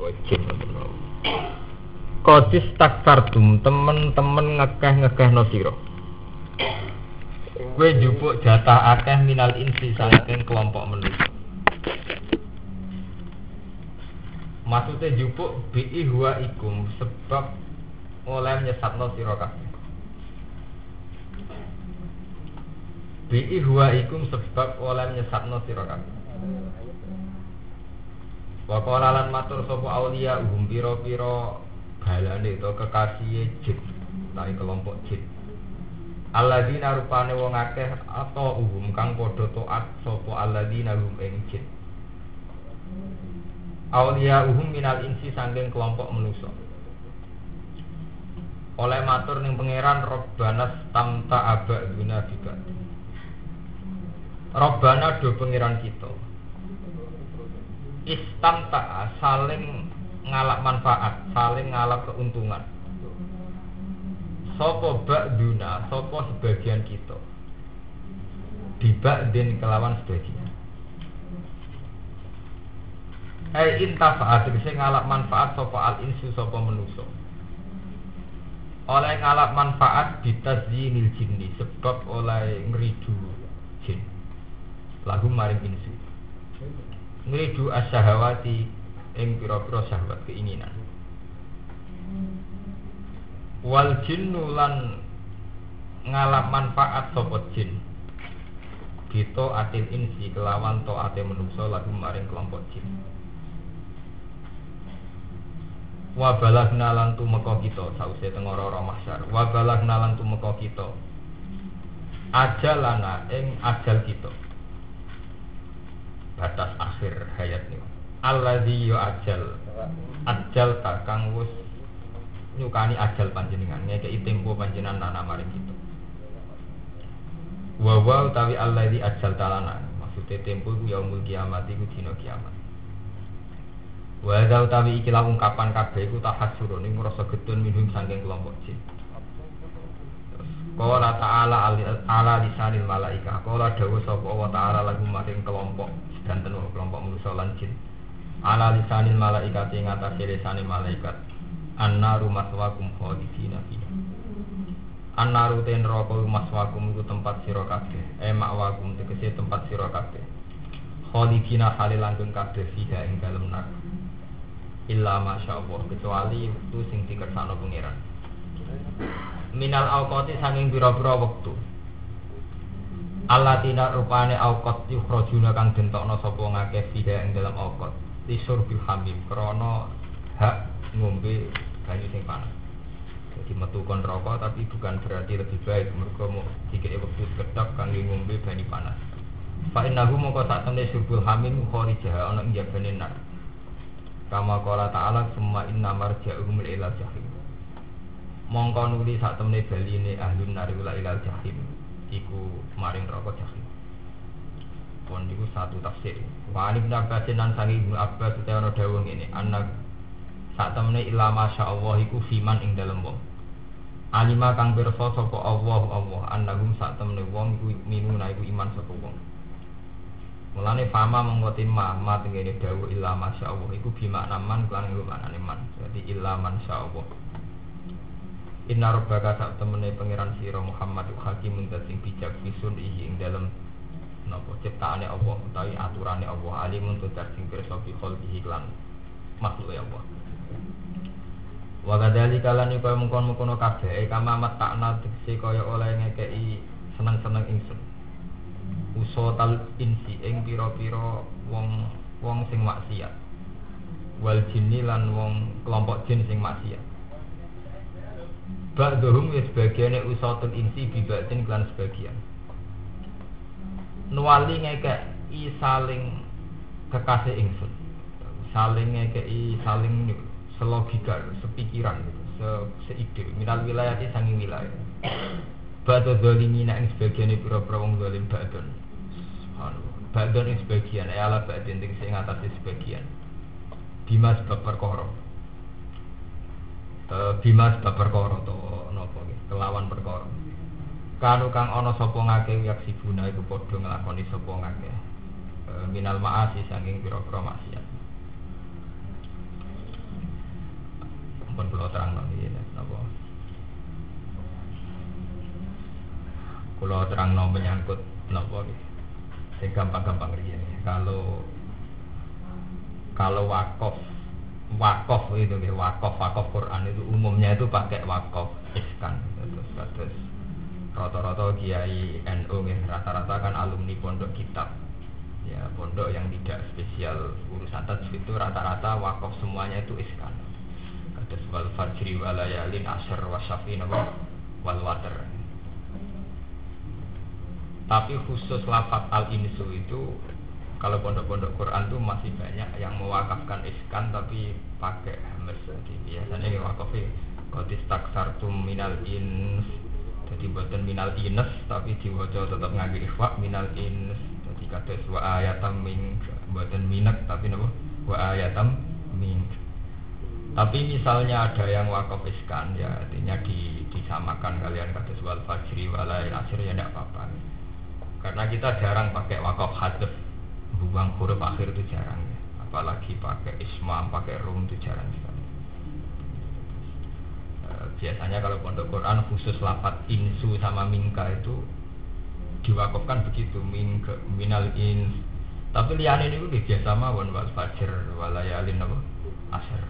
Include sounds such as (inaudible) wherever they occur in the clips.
Wajib Kodis takfartum temen-temen ngekeh-ngekeh no siro Gue jupuk jatah akeh minal insi saking kelompok manusia Maksudnya jupuk bi'i huwa ikum sebab oleh nyesatno siro kabeh. Bi'i huwa ikum sebab oleh nyesatno kabeh Wa qala lan matur sapa aulia uhum pira-pira balane to kekasih jin, tai kelompok jin. Alladzina rupane wong akeh atau uhum kang padha taat sapa alladzina hum ing jin. Aulia uhum minal insi sangking kelompok manusa. Oleh matur ning pangeran Robbana tamta aba guna bika. Robbana do pangeran kita istamta'a saling ngalap manfaat, saling ngalap keuntungan. Sopo ba'duna, sopo sebagian kita. Diba'din kelawan sebagian. Hai intafaat, bisa ngalap manfaat sopo al insu sopo menuso. Oleh ngalap manfaat bitazinil jinni sebab oleh ngeridu jin. Lagu maring insu ngridu asyahawati ing pira-pira syahwat keinginan. Wal jinnu lan ngalap manfaat sapa jin? Bito atil insi kelawan to ate menungso lagu maring kelompok jin. Wa balagna lan tumeka kita sause tengara ora mahsyar. Wa balagna lan tumeka kita. Ajalana ing ajal kita batas akhir hayat nih alladzi ajal ajal takang wis nyukani ajal panjenengan. Ngekeki tempo panjenengan nana maring kita wa wa utawi alladzi ajal talana. Maksudnya tempo ku yaumul kiamat iku dina kiamat. Wa utawi ikilah ungkapan kabeh iku tahassurun. Ing ngrasa gedun minhum saking kelompok jin Qala ta'ala ala lisanil malaika. Qala dawu sapa wa ta'ala lagu maring kelompok sedanten kelompok manusa lan. Ala lisanil malaika ing atase lisanil malaikat. Annaru maswakum khalidina fiha. Annaru ten neraka maswakum iku tempat sira kabeh. E makwakum tegese tempat sira kabeh. Khalidina halil langgeng kabeh fiha ing dalem neraka. Illa masyaallah kecuali itu sing dikersakno pangeran minal awqati sanging pira-pira wektu. Allatina rupane awqat yukhrajuna kang dentokno sapa ngakeh fiha ing dalam awqat. Lisur bil hamim krana hak ngombe banyu sing panas. Jadi metu kon rokok tapi bukan berarti lebih baik. Mereka mau jika waktu sekedap kangge ngombe banyu panas. Pak Inahu mongko sak temne surbul hamim kharijah ana ing jabane nar. Kama qala ta'ala summa inna marja'uhum ila jahim mongko nuli sak temne baline ahlun nari ula ilal jahim. Iku maring neraka jahim. Pon niku satu tafsir. Wa ani bin Abbas nan sangi Ibnu Abbas utawa ana dawuh ngene anak sak temne ila Allah iku fiman ing dalem wong. Alima kang pirsa sapa Allah Allah annahum sak temne wong iku minuna iku iman sapa wong. Mulane fama mengkoti ma ma tengene dawuh illa Allah iku bima naman kelan nglumanane man. Jadi illa man Allah. Inna rabbaka sak temene pangeran sira Muhammad hakimun sing bijak bisun ihi ing dalem napa ciptaane Allah utawi aturane Allah. Alimun tur sing pirsa bi khalqihi lan makhluk Allah. Wa kadali kalani kaya mengkon-mengkono kabeh kama matakna tekse kaya oleh ngekeki seneng-seneng ingsun. Usotal insi ing pira-pira wong wong sing maksiat. Wal jinni lan wong kelompok jin sing maksiat Ba'duhum ya sebagiannya usatun insi bibatin klan sebagian. Ngekek i saling kekasih ingsun. Saling i saling selogika, sepikiran gitu se seide. Minal wilayah di sangi wilayah. Ba'du zalimina ing sebagiannya pura-pura wong zalim ba'dun. Ba'dun ing sebagian Ya Allah ba'dun ing sing atasnya sebagian. Bima sebab perkara Eh, bima sebab perkara to napa kelawan perkara. Kanu kang ana sapa ngake yak sibuna iku padha nglakoni sapa ngake. E, minal maasi saking pira-pira maksiat. Pun pulau terang ya, napa? Pulau terang no menyangkut napa Sing gampang-gampang ini. Kalau kalau wakaf wakaf itu ya wakaf wakaf Quran itu umumnya itu pakai wakaf iskan terus terus. Rata-rata kiai NU ya rata-rata kan alumni pondok kitab. Ya pondok yang tidak spesial urusan tajwid itu rata-rata wakaf semuanya itu iskan. Terus wal fajri walayalin asr wasyafi wal water tapi khusus lafat al insu itu kalau pondok-pondok Quran tuh masih banyak yang mewakafkan iskan tapi pakai hamas jadi biasanya yang wakafnya kotis taksartum minal ins. Jadi buatan minal ines tapi diwajah tetap ngaji ikhwa minal ins. Jadi kata wa ayatam min buatan minak tapi nama wa ayatam min tapi misalnya ada yang wakaf iskan ya artinya di, disamakan kalian kata wal fajri walai asir ya tidak apa-apa. Karena kita jarang pakai wakaf hadaf buang huruf akhir itu jarang ya. Apalagi pakai ismam, pakai rum itu jarang sekali. E, biasanya kalau pondok Quran khusus lapat insu sama minka itu diwakafkan begitu min minal in tapi liane ini udah biasa mawon wal fajr walayalin apa asar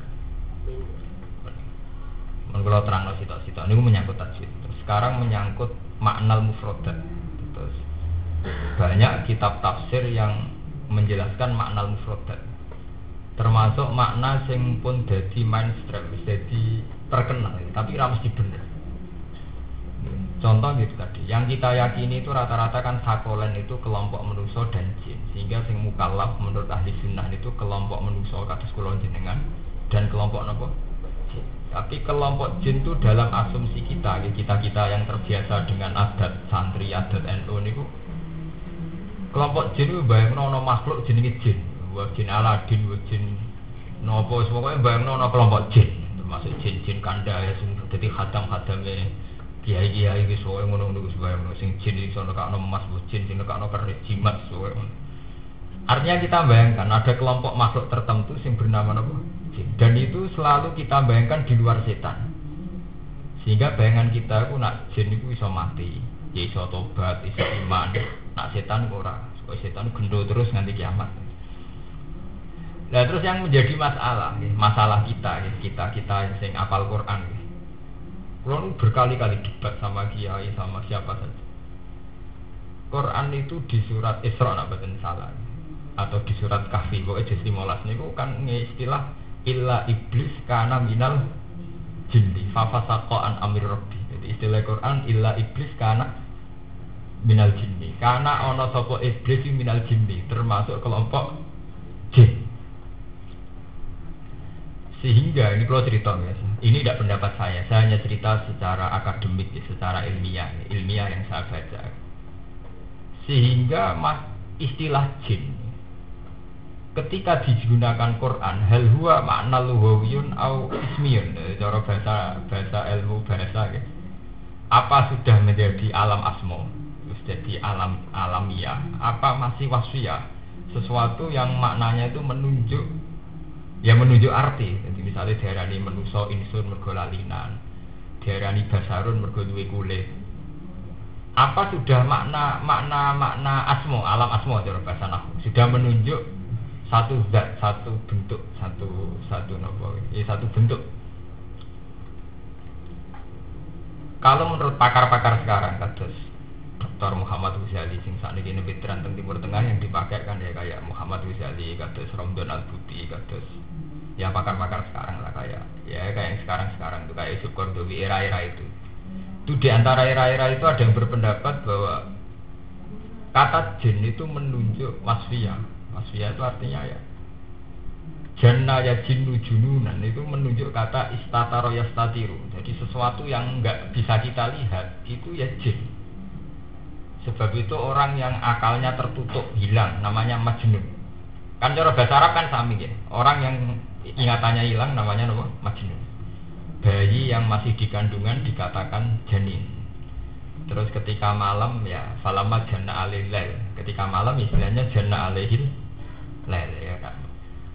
Men kalau terang lo sitok sitok ini menyangkut tajwid. Sekarang menyangkut makna mufrodat. Terus banyak kitab tafsir yang menjelaskan makna mufradat termasuk makna sing pun jadi mainstream jadi terkenal tapi ramus mesti bener. Contoh gitu tadi yang kita yakini itu rata-rata kan sakolen itu kelompok manusia dan jin sehingga sing mukallaf menurut ahli sunnah itu kelompok manusia kata sekolah jenengan dan kelompok nopo? Tapi kelompok jin itu dalam asumsi kita kita kita yang terbiasa dengan adat santri adat NU niku kelompok jin itu bayang nono makhluk jenenge jin. Wa jin aladin wa jin nopo semuanya bayang nono kelompok jin. Termasuk jin jin kanda ya jadi khadam khadamnya kiai kiai itu soalnya ngono ngono bayang nono sing jin itu soalnya kak emas bu jin sing kak keris jimat soalnya artinya kita bayangkan ada kelompok makhluk tertentu yang bernama nopo jin. Dan itu selalu kita bayangkan di luar setan. Sehingga bayangan kita itu nak jin itu bisa mati ya iso tobat iso iman nak setan ora supaya setan gendo terus nanti kiamat Nah terus yang menjadi masalah, masalah kita, kita kita yang apal Quran. Kalau berkali-kali debat sama kiai sama siapa saja. Quran itu di surat Isra nak betul salah, atau di surat Kahfi, pokoknya jadi molas niku kan istilah illa iblis karena minal jinni fafasaqo an amir rabbi. Jadi istilah Quran illa iblis karena minal jinni. Karena ono sopo iblis minal jinni termasuk kelompok jin. Sehingga ini kalau cerita ya. Ini tidak pendapat saya. Saya hanya cerita secara akademik secara ilmiah ilmiah yang saya baca. Sehingga mas istilah jin ketika digunakan Quran hal huwa makna luhawiyun au ismiyun. Cara bahasa bahasa ilmu bahasa ya. apa sudah menjadi alam asmo jadi alam alamiah. Apa masih wasfiyah? Sesuatu yang maknanya itu menunjuk ya menunjuk arti. Jadi misalnya daerah ini menuso insur mergo lalinan. Daerah ini basarun mergo duwe kulit. Apa sudah makna makna makna asmo? Alam asmo cara bahasa nahu. Sudah menunjuk satu zat satu bentuk satu satu nopo. Ya satu bentuk. Kalau menurut pakar-pakar sekarang kados Dr. Muhammad Ghazali sing saat ini veteran teng Timur Tengah yang dipakai kan ya kayak Muhammad Ghazali, kados Romdon Al Buti, kados ya pakar-pakar sekarang lah kayak ya kayak yang sekarang-sekarang tuh kayak Yusuf Kordowi era-era itu. Itu di antara era-era itu ada yang berpendapat bahwa kata jin itu menunjuk wasfiyah. Wasfiyah itu artinya ya Janna ya jinnu jununan itu menunjuk kata istataro yastatiru. Jadi sesuatu yang nggak bisa kita lihat itu ya jin Sebab itu orang yang akalnya tertutup hilang namanya majnun. Kan cara bahasa Arab kan sami ya. Orang yang ingatannya hilang namanya apa? Majnun. Bayi yang masih di kandungan dikatakan janin. Terus ketika malam ya falama jana alilel. Ketika malam istilahnya jana alihil lel ya kan.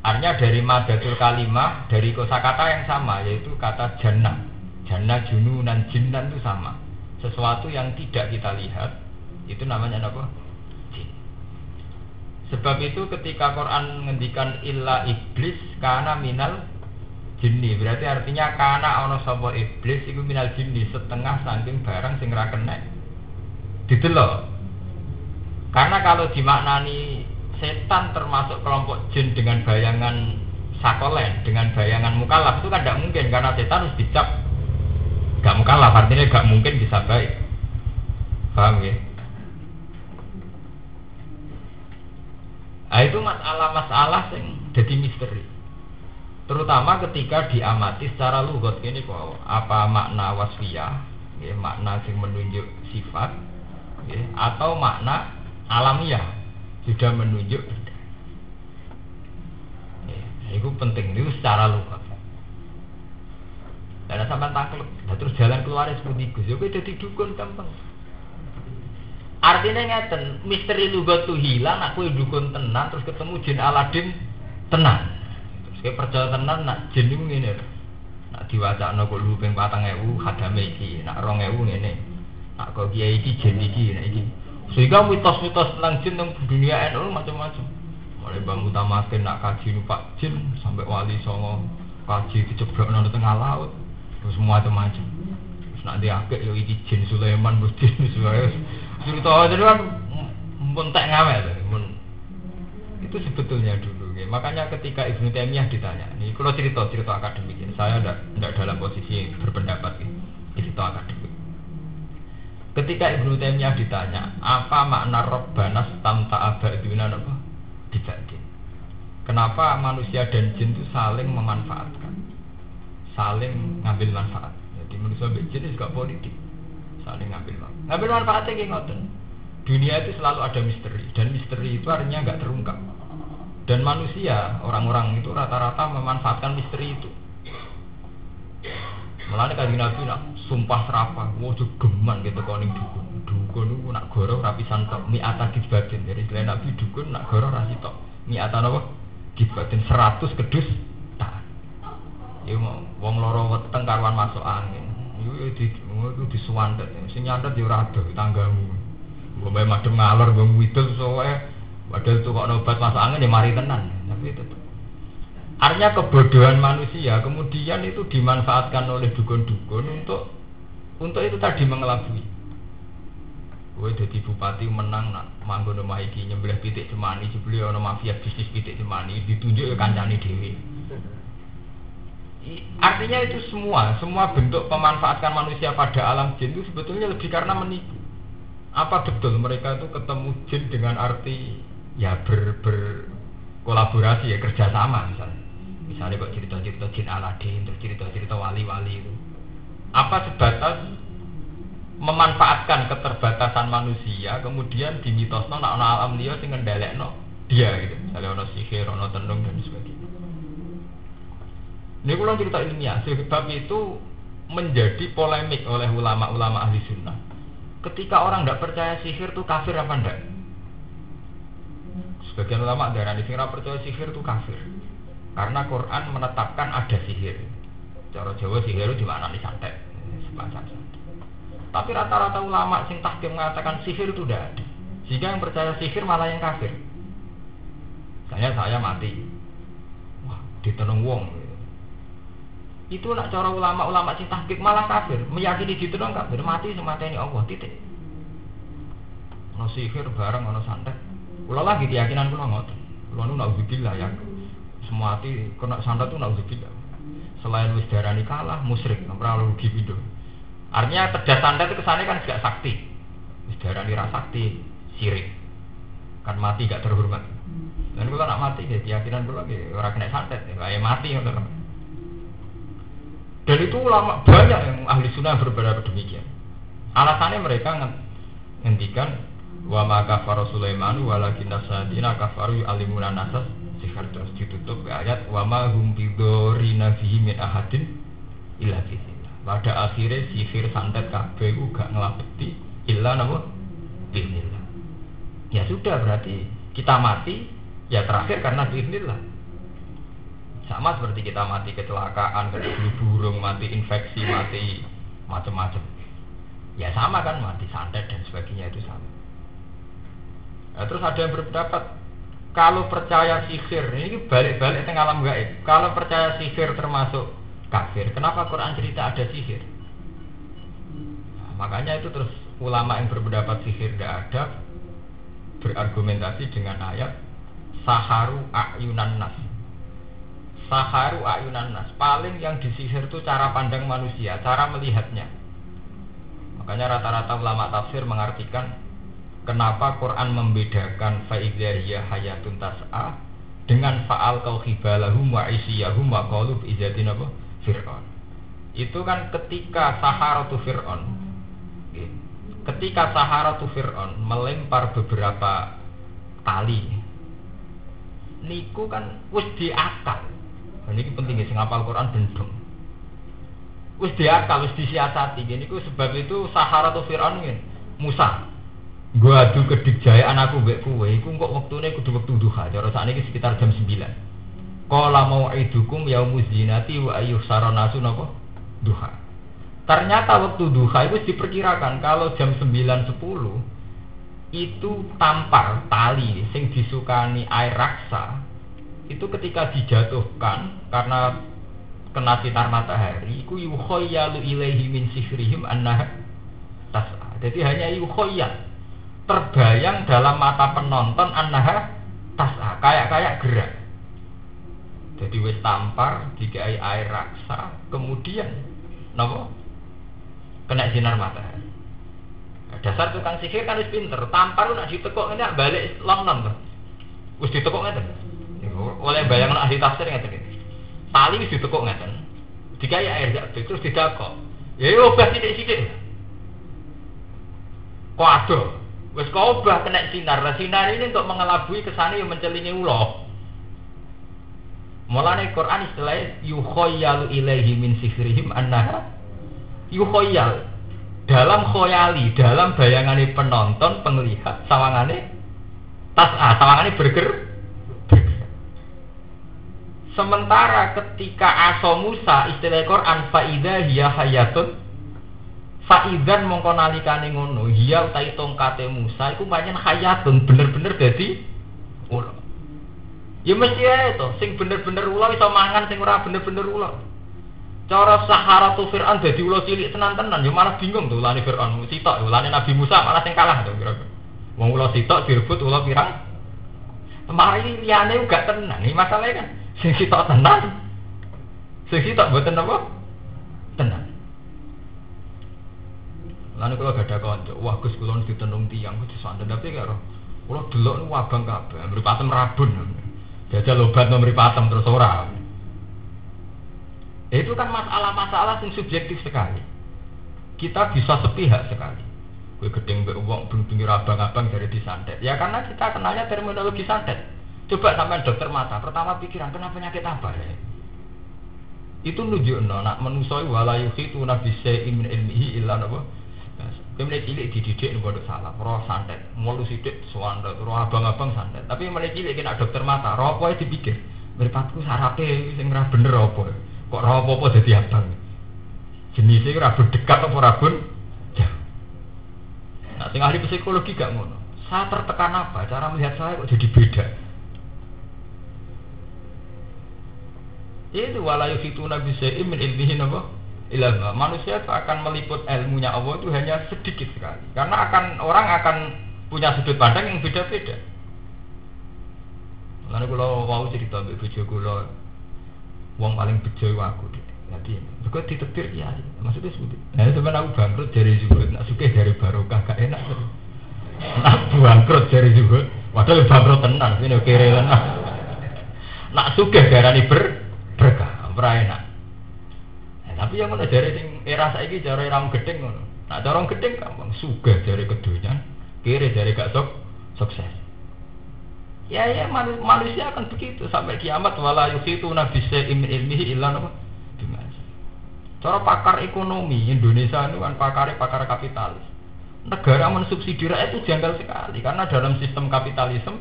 Artinya dari madatul kalimah, dari kosakata yang sama, yaitu kata jannah. Jannah, jununan, jinnan itu sama. Sesuatu yang tidak kita lihat, itu namanya apa? Jin. Sebab itu ketika Quran menghentikan illa iblis karena minal jinni berarti artinya karena ono sapa iblis itu minal jinni setengah saking barang sing kena didelok karena kalau dimaknani setan termasuk kelompok jin dengan bayangan sakolen, dengan bayangan mukallaf itu kan tidak mungkin karena setan harus dicap gak mukallaf artinya gak mungkin bisa baik. Paham ya? Nah, itu masalah-masalah yang jadi misteri. Terutama ketika diamati secara lugot. Ini kok apa makna wasfiyah, ya, makna yang menunjuk sifat, ya, atau makna alamiah? Sudah menunjuk ya, itu penting. Itu secara luka dan sampai tangkel nah, terus jalan keluar seperti itu jadi dukun gampang artinya ngeten misteri lugat tuh hilang aku dukun tenang terus ketemu jin Aladin tenang terus kayak percaya tenang nak jin itu ini nak diwaca no kok lu peng patang ewu hadame iki nak rong ewu ini nak kok kiai iki jin iki nak iki sehingga mitos-mitos tentang jin yang dunia NU macam-macam. Mulai bang utamakan nak kaji numpak jin sampai wali songo kaji diceblok nang tengah laut. Terus macam-macam. Terus nak diakek yo iki jin Sulaiman bos jin Sulaiman. Cerita itu kan pun tak pun itu sebetulnya dulu. Ya. Makanya ketika Ibnu Taimiyah ditanya, ini kalau cerita cerita akademik, ya. saya tidak dalam posisi berpendapat, ya. cerita akademik. Ketika Ibnu Taimiyah ditanya, apa makna Rabbana tamta abaduna apa? Dibagi. Kenapa manusia dan jin itu saling memanfaatkan? Saling ngambil manfaat. Jadi manusia dan jin juga politik. Saling ngambil manfaat. Ngambil manfaatnya kayak ngoten. Dunia itu selalu ada misteri dan misteri itu artinya nggak terungkap. Dan manusia, orang-orang itu rata-rata memanfaatkan misteri itu. Mulane kanjeng Nabi nak sumpah serapah, mau geman gitu koning dukun. Dukun itu nak goro rapi santok, mi ata kisbatin. Jadi selain Nabi dukun nak goro. Mi ata apa? Kisbatin seratus kedus tak. Ya mau wong loro weteng karwan masuk angin. Ya di itu disuwandet. Sing nyandet ya ora tanggamu. Mbok madem ngalor mbok widul soe padahal tuh kok obat masuk angin ya mari tenan. Tapi tetep Artinya kebodohan manusia kemudian itu dimanfaatkan oleh dukun-dukun untuk untuk itu tadi mengelabui. Gue jadi bupati menang nak manggon omah iki nyembelih pitik cemani, jebule ana mafia bisnis pitik cemani ditunjuk ya kancane dhewe. Artinya itu semua, semua bentuk pemanfaatkan manusia pada alam jin itu sebetulnya lebih karena menipu. Apa betul mereka itu ketemu jin dengan arti ya ber, ber kolaborasi ya kerjasama misalnya Misalnya kok cerita-cerita jin Aladin, terus cerita-cerita wali-wali itu. Apa sebatas memanfaatkan keterbatasan manusia, kemudian dimitosno nak alam liya sing ngendhalekno dia gitu. Misalnya ono sihir, ono tenung dan sebagainya. Ini kalau cerita ilmiah, sebab itu menjadi polemik oleh ulama-ulama ahli sunnah. Ketika orang tidak percaya sihir itu kafir apa enggak? Sebagian ulama darah sini percaya sihir itu kafir. Karena Quran menetapkan ada sihir. Cara Jawa sihir itu di mana nih santet, Tapi rata-rata ulama sing tahkim mengatakan sihir itu tidak ada. Jika yang percaya sihir malah yang kafir. Saya saya mati. Wah, ditenung wong. Itu nak cara ulama-ulama sing tahqiq malah kafir, meyakini ditenung kafir, mati ini Allah titik. Ono sihir bareng ono santet. Kula lagi keyakinan kula ngoten. Kula nu naudzubillah ya. Semua hati kena santet tuh nauzubillah. Selain wis darani kalah musyrik. Ora rugi pindho artinya cerdas santet itu kesannya kan gak sakti. Wis darani ra sakti sirik kan mati gak terhormat. Dan kalau nak mati ya keyakinan kula ya orang kena santet. Ya mati ngono dan itu ulama banyak yang ahli sunnah berbeda demikian alasannya mereka ngendikan wa ma kafara Sulaiman walakin nasadina kafaru alimuna nasas sihir terus ditutup ayat wa ma hum bidorina fihi min ahadin illa Pada akhirnya sihir santet kabeh ku gak ngelabeti illa napa bismillah. Ya sudah berarti kita mati ya terakhir karena bismillah. Sama seperti kita mati kecelakaan, kena burung, mati infeksi, mati macam-macam. Ya sama kan mati santet dan sebagainya itu sama. Nah, terus ada yang berpendapat kalau percaya sihir ini balik-balik tengah alam gaib. Kalau percaya sihir termasuk kafir, kenapa Quran cerita ada sihir? Nah, makanya itu terus ulama yang berpendapat sihir tidak ada berargumentasi dengan ayat saharu ayunan nas. Saharu ayunan nas. Paling yang disihir itu cara pandang manusia, cara melihatnya. Makanya rata-rata ulama tafsir mengartikan Kenapa Quran membedakan fa'idzahiyah hayatun tas'a dengan fa'al kau khibalahum wa isiyahum wa qalub izatin apa? Fir'aun. Itu kan ketika Saharatu Fir'aun ketika Saharatu Fir'aun melempar beberapa tali niku kan wis diakal. Ini penting sing ngapal Quran bendung. Wis diakal, wis disiasati. Ini ku sebab itu Saharatu Fir'aun Musa Gua adu kedik jaya anakku mbek kowe iku kok wektune kudu wektu duha. Cara sakniki sekitar jam 9. Qala mau'idukum yaumuz zinati wa ayyuh saranasu napa? Duha. Ternyata waktu duha itu diperkirakan kalau jam 9.10 itu tampar tali sing disukani air raksa itu ketika dijatuhkan karena kena sinar matahari iku yukhayyalu ilaihi min sihrihim anna tas'a. Jadi hanya yukhayyal terbayang dalam mata penonton annaha tas'a kayak kayak gerak. Jadi wis tampar dikai air raksa kemudian nopo kena sinar matahari. Dasar tukang sihir kan wis pinter tampar nak ditekuk ini balik longnon tuh wis ditekuk ngeten oleh bayang nak ahli tafsir ngeten tali wis ditekuk ngeten dikai air terus didakok. Ya obah sidik-sidik kok aduh? Wes obah kena sinar. Nah, sinar ini untuk mengelabui ke sana yang mencelingi ulo. Mulane Quran istilahnya yukhayyalu ilaihi min sihrihim annaha. Yukhayyal dalam khoyali, dalam bayangan penonton, penglihat, sawangane tas ah, sawangane berger, Sementara ketika aso Musa istilah Quran faida hiya hayatun Faidan mongko nalikane ngono, hiya utai tongkate Musa iku pancen hayatun bener-bener dadi ula. Ya mesti ae to, sing bener-bener ula iso mangan sing ora bener-bener ula. Cara Saharatu Fir'aun dadi ula cilik tenan-tenan, ya malah bingung tuh ulane Fir'aun, sitok ulane Nabi Musa malah sing kalah to kira-kira. Wong ula sitok direbut ula pirang? Mari liyane uga tenan. Ini masalahnya kan sing sitok tenan. Sing sitok mboten apa? Tenan. Lalu kalau gak ada konco, wah gus kulon ditenung tiang, gus santai tapi karo, kalau delok nu wabang kabeh, memberi patem rabun, jajal obat memberi patem terus ora. Itu kan masalah-masalah yang subjektif sekali. Kita bisa sepihak sekali. Gue gedeng be uang pinggir abang-abang dari disantet. Ya karena kita kenalnya terminologi santet. Coba sampai dokter mata, pertama pikiran kenapa penyakit apa ya? Itu nunjuk no, nak menusoi walayuhi itu nabi se'in min ilmihi illa nabo Kemudian cilik dididik nih bodoh salah, roh santet, mulu sidik suanda, roh abang-abang santet. Tapi mulai cilik kena dokter mata, roh apa dipikir, beripatku sarape sing ora bener apa, kok roh apa apa jadi abang. Jenisnya rabun dekat apa rabun. Nah, sing ahli psikologi gak ngono. Saya tertekan apa? Cara melihat saya kok jadi beda. Itu walayu fituna bisa imin ilmihin apa? ilmu manusia itu akan meliput ilmunya Allah itu hanya sedikit sekali. Karena akan orang akan punya sudut pandang yang beda-beda. Lalu kalau mau cerita mbak bojo kula wong paling bejo aku jadi juga ditebir ya maksudnya seperti nah teman aku bangkrut dari zuhud. Nak suka dari barokah gak enak nak bangkrut dari zuhud padahal bangkrut tenang ini kere nak suka darani ber berkah enak tapi yang mana dari sing era saiki cara orang gedeng ngono. Nah, cara orang gedeng gampang suga dari kedunya, kiri dari gak sok sukses. Ya ya manusia akan begitu sampai kiamat wala yuhitu nabi imin ilmihi illa apa? Cara pakar ekonomi Indonesia itu kan pakar pakar kapitalis. Negara mensubsidi rakyat itu janggal sekali karena dalam sistem kapitalisme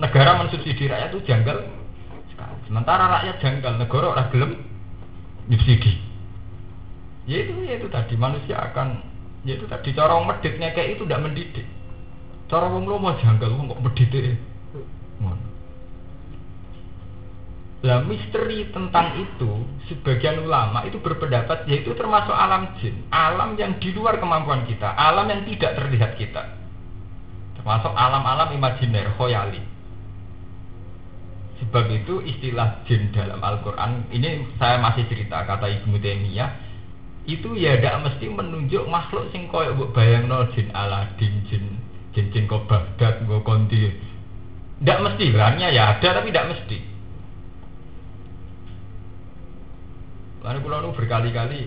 negara mensubsidi rakyat itu janggal. Sementara rakyat janggal negara ora gelem subsidi. Ya itu ya itu tadi manusia akan ya itu tadi cara meditnya kayak itu tidak mendidik. Cara wong lomo janggal wong kok mendidik. Ngono. Lah misteri tentang itu sebagian ulama itu berpendapat yaitu termasuk alam jin, alam yang di luar kemampuan kita, alam yang tidak terlihat kita. Termasuk alam-alam imajiner, khoyali. Sebab itu istilah jin dalam Al-Quran Ini saya masih cerita kata Ibnu Taimiyah Itu ya tidak mesti menunjuk makhluk sing koyok buat bayang no jin Aladin, jin jin jin kok Baghdad, gue konti Tidak mesti, barangnya ya ada tapi tidak mesti. Lalu pulau nu berkali-kali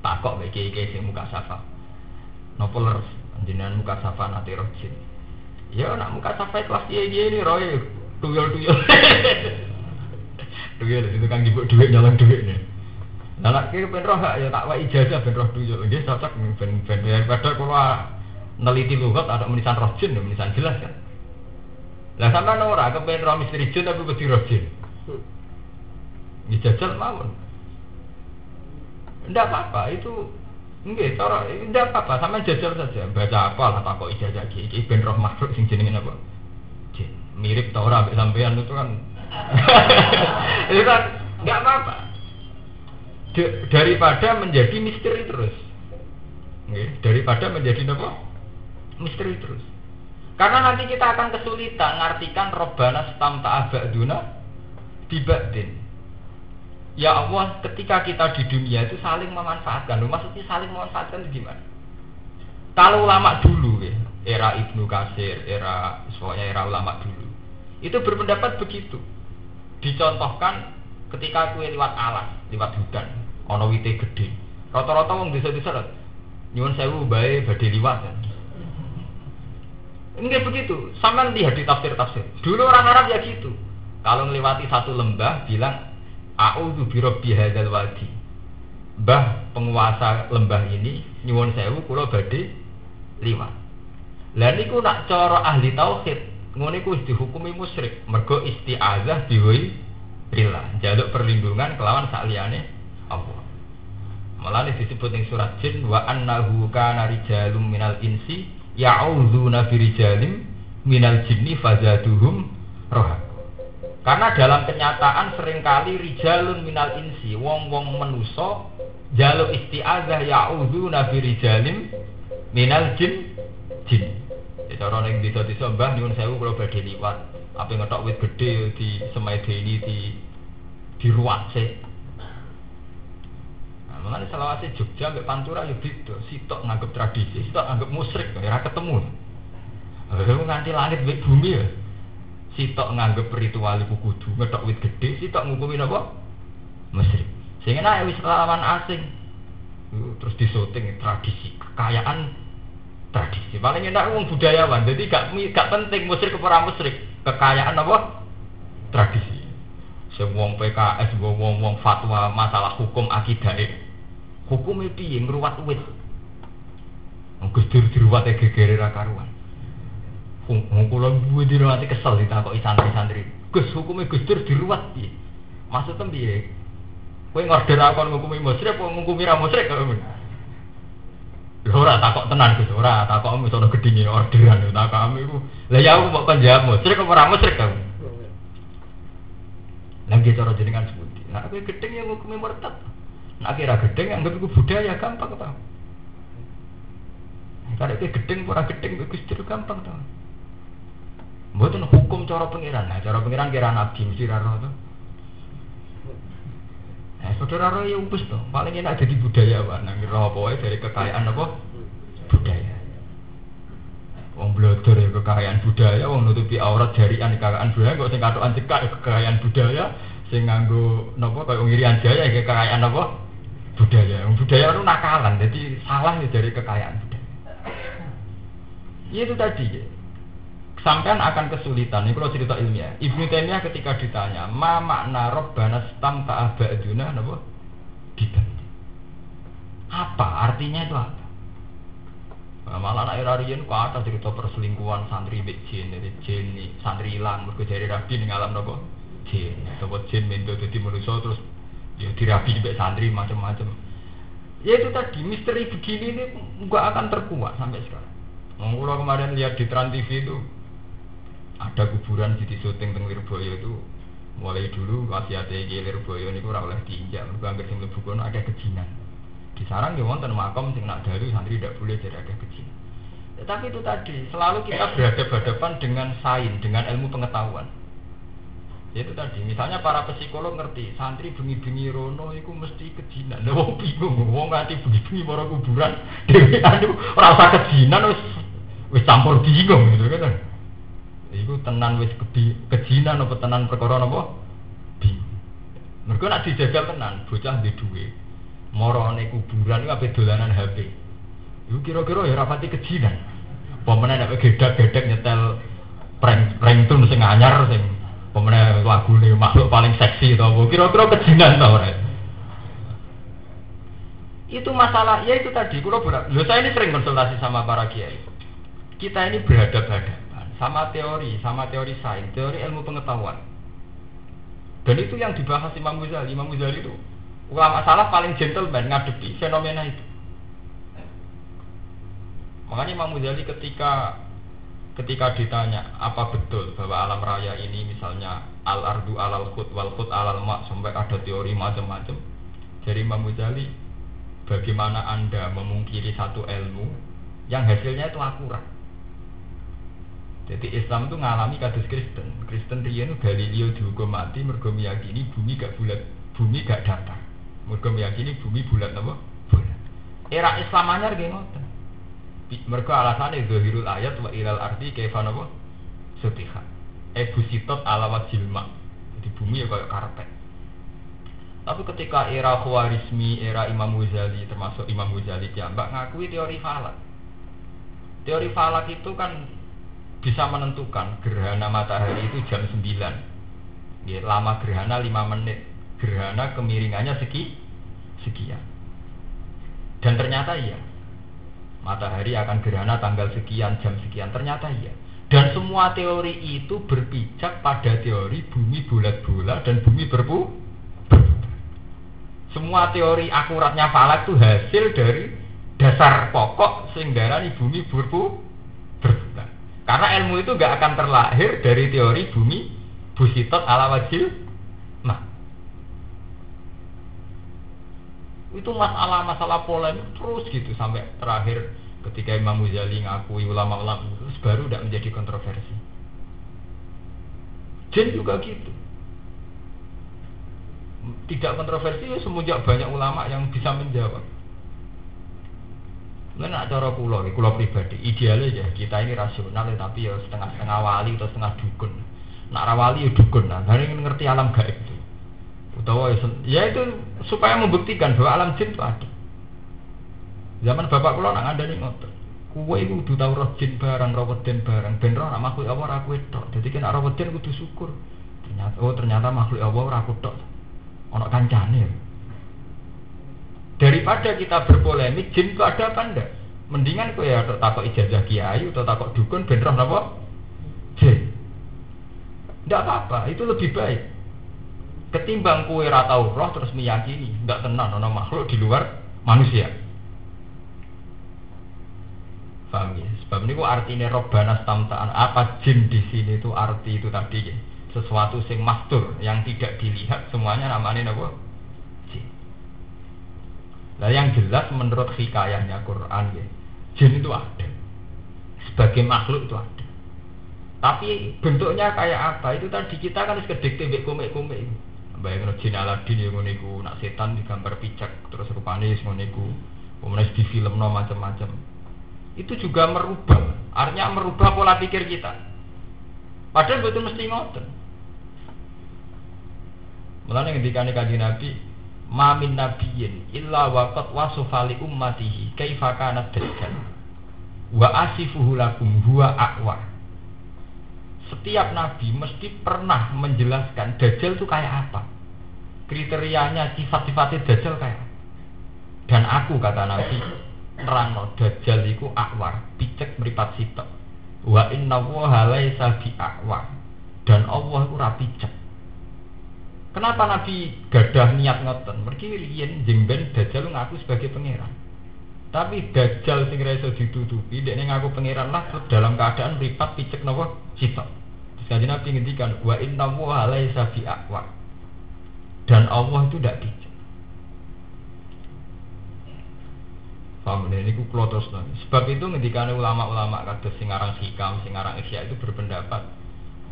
takok bagi kiai sing muka safa. Nopo leres? Jenengan muka safa nanti roh jin. Ya nak muka safa kelas dia ini roy tuyul tuyul tuyul itu kan duit duit nih nah ben roh ya tak tuyul dia cocok. Ben ben kalau neliti lugat ada menisan jin menisan jelas kan? Lah misteri jin tapi jin? Mawon. Ndak apa-apa itu Enggak, cara tidak apa-apa, sama jajal saja. Baca apa lah tak kok ijazah iki, ben roh makhluk sing jenenge apa? Mirip tau ora sampean itu kan. (laughs) Itu kan nggak apa-apa. Daripada menjadi misteri terus. Daripada menjadi apa? Misteri terus. Karena nanti kita akan kesulitan ngartikan robana stam ta'abaduna dibadin ya Allah ketika kita di dunia itu saling memanfaatkan. Maksudnya saling memanfaatkan itu gimana? Kalau ulama dulu ya era Ibnu Kasir era soalnya era ulama dulu itu berpendapat begitu. Dicontohkan ketika kue lewat alas, lewat hutan, ono wite gede. Rata-rata wong desa-desa nyuwun sewu bae badhe liwat kan. Enggak begitu, sama lihat di tafsir-tafsir. Dulu orang Arab ya gitu. Kalau melewati satu lembah bilang A'udzu birabbi hadzal wadi. Mbah penguasa lembah ini nyuwun sewu kula badhe liwat. Lah niku nak cara ahli tauhid ngono iku dihukumi musyrik. Mergo isti'azah diwi rila jaluk perlindungan kelawan sakliyane Allah. Malah disebut ning surat jin wa annahu kana rijalum minal insi ya'udzuna bi rijalim minal jinni fazaduhum roha karena dalam kenyataan sering kali rijalun minal insi wong-wong menuso jaluk isti'azah ya'udzuna bi rijalim minal jin jin Ya cara ning desa-desa Mbah nyuwun sewu kula badhe liwat. Apa ngetok wit gede di semai ini di di ruang sih. Nah, mengenai selawase Jogja mbek Pantura ya beda. Sitok nganggep tradisi, sitok nganggep musrik, ya ora ketemu. Lalu nganti langit mbek bumi ya. Sitok nganggep ritual iku kudu ngetok wit gede, sitok ngukumi apa? Musrik. Sehingga nek wis lawan asing. Terus disoting tradisi kekayaan tradisi. Paling enak wong budayawan. Jadi gak gak penting musyrik ke orang musyrik. Kekayaan apa? Tradisi. Semua PKS, wong wong fatwa masalah hukum akidah. Hukum itu yang ngruwat wit. Gus Dur diruwat gegere ra karuan. Wong kula duwe diruwati kesel ditakoki santri-santri. Gus hukume Gus Dur diruwat piye? Maksudnya piye? Kowe ngorder aku ngukumi musyrik ngukumi ra musyrik Lho ora takok tenan Gus, ora takok misono gedine orderan takok iku. Lah ya aku mau panjamu, srik apa ora musrik kamu. Lagi cara jenengan sebuti. Nah, aku gedeng yang hukumnya murtad. Nah, kira gedeng yang iku budaya gampang tau. Kalau itu gedeng ora gedeng Gus gampang tau. Mboten hukum cara pengiran. Nah, cara pengiran kira nabi mesti ra roh Nah, saudara roh ya upus tuh. Paling enak jadi budaya pak. Nang roh dari kekayaan apa? Budaya. Wong blodor ya kekayaan budaya, wong nutupi aurat jarian kekayaan budaya, kok sing katokan cekak ya kekayaan budaya, sing nganggo napa kaya ngirian jaya ya kekayaan apa? Budaya. Budaya itu nakalan, jadi salah ya dari kekayaan budaya. Ya, itu tadi ya sampean akan kesulitan. Ini kalau cerita ilmiah. Ibnu Taimiyah ketika ditanya, "Ma makna robbana stam ta'abaduna napa?" Dibantu. Apa artinya itu apa? Nah, malah anak Irarian kok ada cerita perselingkuhan santri mbek jin, jadi jin santri hilang mergo jari rabi alam napa? jin, atau jin mendo jadi manusia terus ya dirabi di santri macam-macam. Ya itu tadi misteri begini ini nggak akan terkuat sampai sekarang. Kalau kemarin lihat di Trans TV itu ada kuburan di syuting teng Lirboyo itu mulai dulu masih ada yang Lirboyo ini kurang oleh diinjak, mereka anggap sing lebu ada kejinan. Di sarang ya wonten makam sing nak dari santri tidak boleh jadi ada kejinan. Ya, tapi itu tadi selalu kita berhadapan dengan sains, dengan ilmu pengetahuan. Itu tadi, misalnya para psikolog ngerti santri bengi-bengi rono itu mesti kejinan. Lah wong bingung, wong nganti bengi-bengi mara kuburan, (laughs) dhewe anu ora usah kejinan wis wis campur bingung gitu kan. Iku tenan wis kejinan apa tenan perkara napa? Bingung. Mergo nek dijajal tenan, bocah di duwe. Morone kuburan iku ape dolanan HP. Iku kira-kira ya rapati kejinan. Pemene nek gedak-gedek nyetel prank prank tun sing anyar sing pemene lagune makhluk paling seksi to kira-kira kejinan to ora. Itu masalah, ya itu tadi, kalau saya ini sering konsultasi sama para kiai. Kita ini berhadapan sama teori, sama teori sains, teori ilmu pengetahuan. Dan itu yang dibahas Imam Ghazali. Imam Ghazali itu ulama salah paling gentleman ngadepi fenomena itu. Makanya Imam Ghazali ketika ketika ditanya apa betul bahwa alam raya ini misalnya al ardu alal khut wal khut alal mak sampai ada teori macam-macam dari Imam Ghazali bagaimana anda memungkiri satu ilmu yang hasilnya itu akurat jadi Islam itu ngalami kados Kristen. Kristen riyen Galileo dihukum mati mergo meyakini bumi gak bulat, bumi gak datar. Mergo meyakini bumi bulat apa? Bulat. Era Islam anyar nggih ngoten. Mergo alasane zahirul ayat wa ilal ardi kaifa napa? Sutiha. Ebu sitot ala wajilma. Jadi bumi ya kayak karpet. Tapi ketika era Khawarizmi, era Imam Ghazali termasuk Imam Ghazali mbak ngakui teori falak. Teori falak itu kan bisa menentukan gerhana matahari itu jam 9 ya, lama gerhana 5 menit. Gerhana kemiringannya segi sekian. Dan ternyata iya. Matahari akan gerhana tanggal sekian jam sekian. Ternyata iya. Dan semua teori itu berpijak pada teori bumi bulat-bulat dan bumi berpu semua teori akuratnya falak itu hasil dari dasar pokok sehingga bumi berpu karena ilmu itu gak akan terlahir dari teori bumi busitot ala wajil. Nah, itu masalah-masalah polemik terus gitu sampai terakhir ketika Imam Muzali ngakui ulama-ulama itu baru tidak menjadi kontroversi. Jin juga gitu. Tidak kontroversi ya semenjak banyak ulama yang bisa menjawab. Ini nak cara kulo, kulo pribadi, idealnya ya kita ini rasional ya, tapi ya setengah-setengah wali atau setengah dukun. Nak rawali ya dukun, nah ingin ngerti alam gaib itu. Utawa ya, ya itu supaya membuktikan bahwa alam jin itu ada. Zaman bapak kulo nak ada nih ngotot. Kue itu udah tahu roh jin barang, roh weden barang, ben roh makhluk Allah aku itu. Jadi kan roh weden kudu syukur. Ternyata oh ternyata makhluk Allah aku tok. Ono kancane. Daripada kita berpolemik, jin itu ada apa enggak? Mendingan kau ya takut ijazah kiai atau takut dukun beneran apa? Jin. Tidak apa-apa, itu lebih baik. Ketimbang kue ratau roh terus meyakini, tidak tenang, nono makhluk di luar manusia. Paham ya? Sebab ini artinya robbana stamtaan. Apa jin di sini itu arti itu tadi ya? Sesuatu sing mastur yang tidak dilihat semuanya namanya apa? Nah yang jelas menurut hikayahnya Quran ya, jin itu ada. Sebagai makhluk itu ada. Tapi bentuknya kayak apa? Itu tadi kita kan harus kedek tembek komik-komik. Bayangin jin Aladin yang ngoniku, nak setan digambar picak terus rupanya ngoniku, kemudian di film no macam-macam. Itu juga merubah, artinya merubah pola pikir kita. Padahal betul mesti ngoten. Mulanya ketika kaji Nabi, Mamin nabiyin illa waqat wasufali ummatihi kaifa kana dajjal. Wa asifuhu lakum huwa aqwa. Setiap nabi mesti pernah menjelaskan dajjal itu kayak apa. Kriterianya sifat-sifatnya dajjal kayak apa. Dan aku kata nabi nerangno dajjal iku akwar picek meripat sitok. Wa inna wa laisa bi akwar dan Allah itu rapi cek Kenapa Nabi gadah niat ngoten? Mergi riyen jengben Dajjal ngaku sebagai pangeran. Tapi Dajjal sing ra iso ditutupi, dekne ngaku pangeran lah dalam keadaan mripat picek napa sitok. Jadi Nabi ngendikan wa inna wa laisa bi Dan Allah itu tidak bijak. Paham ini ku Sebab itu ngendikan ulama-ulama kados sing aran hikam, sing aran isya itu berpendapat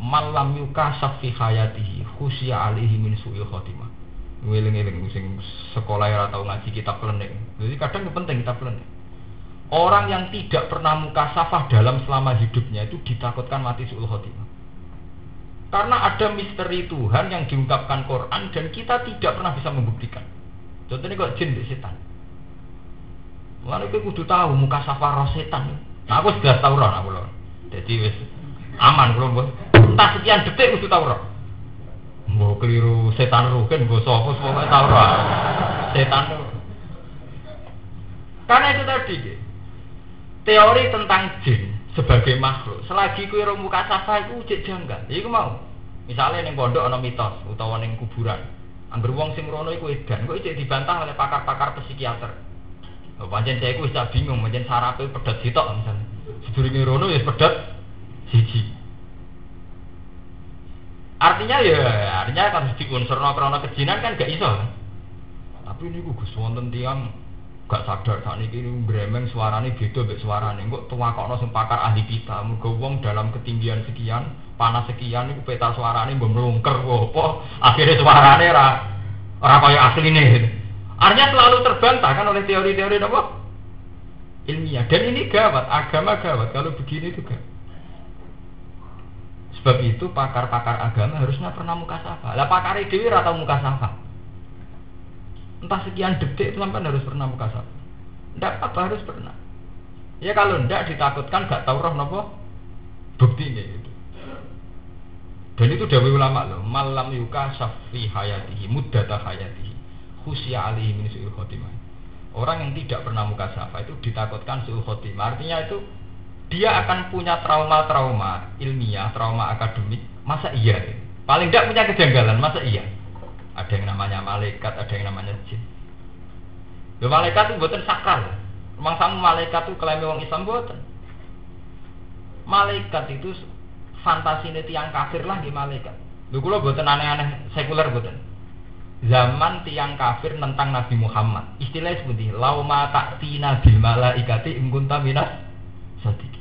malam yuka safi hayatihi khusya alihi min su'il khotimah. Ngeling-eling sing sekolah ya atau ngaji kitab klenik. Jadi kadang penting kitab klenik. Orang yang tidak pernah muka safah dalam selama hidupnya itu ditakutkan mati su'ul khotimah. Karena ada misteri Tuhan yang diungkapkan Quran dan kita tidak pernah bisa membuktikan. Contohnya kok jin di setan. Lalu kita kudu tahu muka safar setan. Nah, aku sudah tahu roh aku loh. Jadi wes aman kalau bos. Entah sekian detik kudu tahu roh. Mau keliru setan rugen, gue sopo semua tahu roh. Setan Karena itu tadi, teori tentang jin sebagai makhluk. Selagi kue roh muka safa itu cek janggal. Iku mau. Misalnya neng pondok ana mitos utawa neng kuburan. Angger wong sing rono iku edan, kok cek dibantah oleh pakar-pakar psikiater. Pancen saya iku wis bingung, pancen sarape pedet sitok misalnya. Sedurunge rono ya pedet siji. Artinya ya, artinya kan diunsurno krana kejinan kan gak iso. Kan. Tapi ini gue wonten tiang gak sadar saat ini gremeng suarane beda mbek suarane. Kok tuwakokno sing pakar ahli kita mergo wong dalam ketinggian sekian panas sekian iku peta suarane mlungker apa? Akhirnya suarane ora ora kaya asline. Artinya selalu terbantah kan oleh teori-teori apa? Ilmiah. Dan ini gawat agama gawat. Kalau begini juga sebab itu pakar-pakar agama harusnya pernah muka safa. Lah pakar dewi atau muka safa. Entah sekian detik itu sampai harus pernah muka satu tidak apa harus pernah. Ya kalau tidak ditakutkan gak tahu roh nopo? Bukti ini gitu. dan itu dari ulama loh malam yuka safi hayatihi muddata hayatihi khusya alihi min su'il khotimah. Orang yang tidak pernah muka safa itu ditakutkan su'il khotimah. Artinya itu dia akan punya trauma-trauma ilmiah trauma akademik masa iya paling tidak punya kejanggalan masa iya ada yang namanya malaikat, ada yang namanya jin. Lho malaikat itu buatan sakral. Memang sama malaikat itu klaim orang Islam buatan. Malaikat itu fantasi ini tiang kafir lah di malaikat. Lho kula buatan aneh-aneh sekuler buatan. Zaman tiang kafir tentang Nabi Muhammad. Istilahnya seperti lauma taktina bil malaikati ingkunta minas sadiki.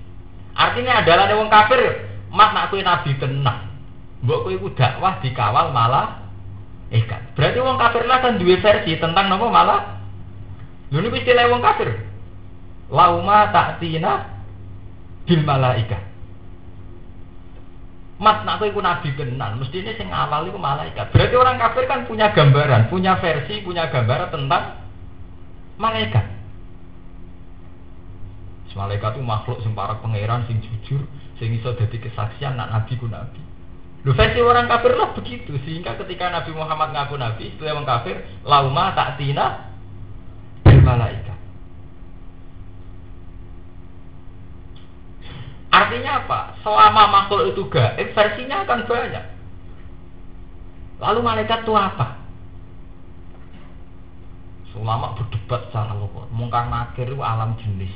Artinya adalah wong kafir, mat nak kue nabi tenang. Mbok kue dakwah dikawal malah ikat. Berarti wong kafir lah kan dua versi tentang nopo malah. Ini istilah wong kafir. Lauma tina bil malaika. Mat nak iku nabi tenan, mesti ini sing awal iku malaikat. Berarti orang kafir kan punya gambaran, punya versi, punya gambaran tentang malaikat. Malaikat itu makhluk sing para pangeran sing jujur, sing iso dadi kesaksian nak nabi ku nabi. Lu versi orang kafir lah begitu sehingga ketika Nabi Muhammad ngaku Nabi itu yang kafir lauma tak tina malaikat. Artinya apa? Selama makhluk itu gaib, versinya akan banyak. Lalu malaikat itu apa? Selama berdebat secara lokal, mungkar nakir itu alam jenis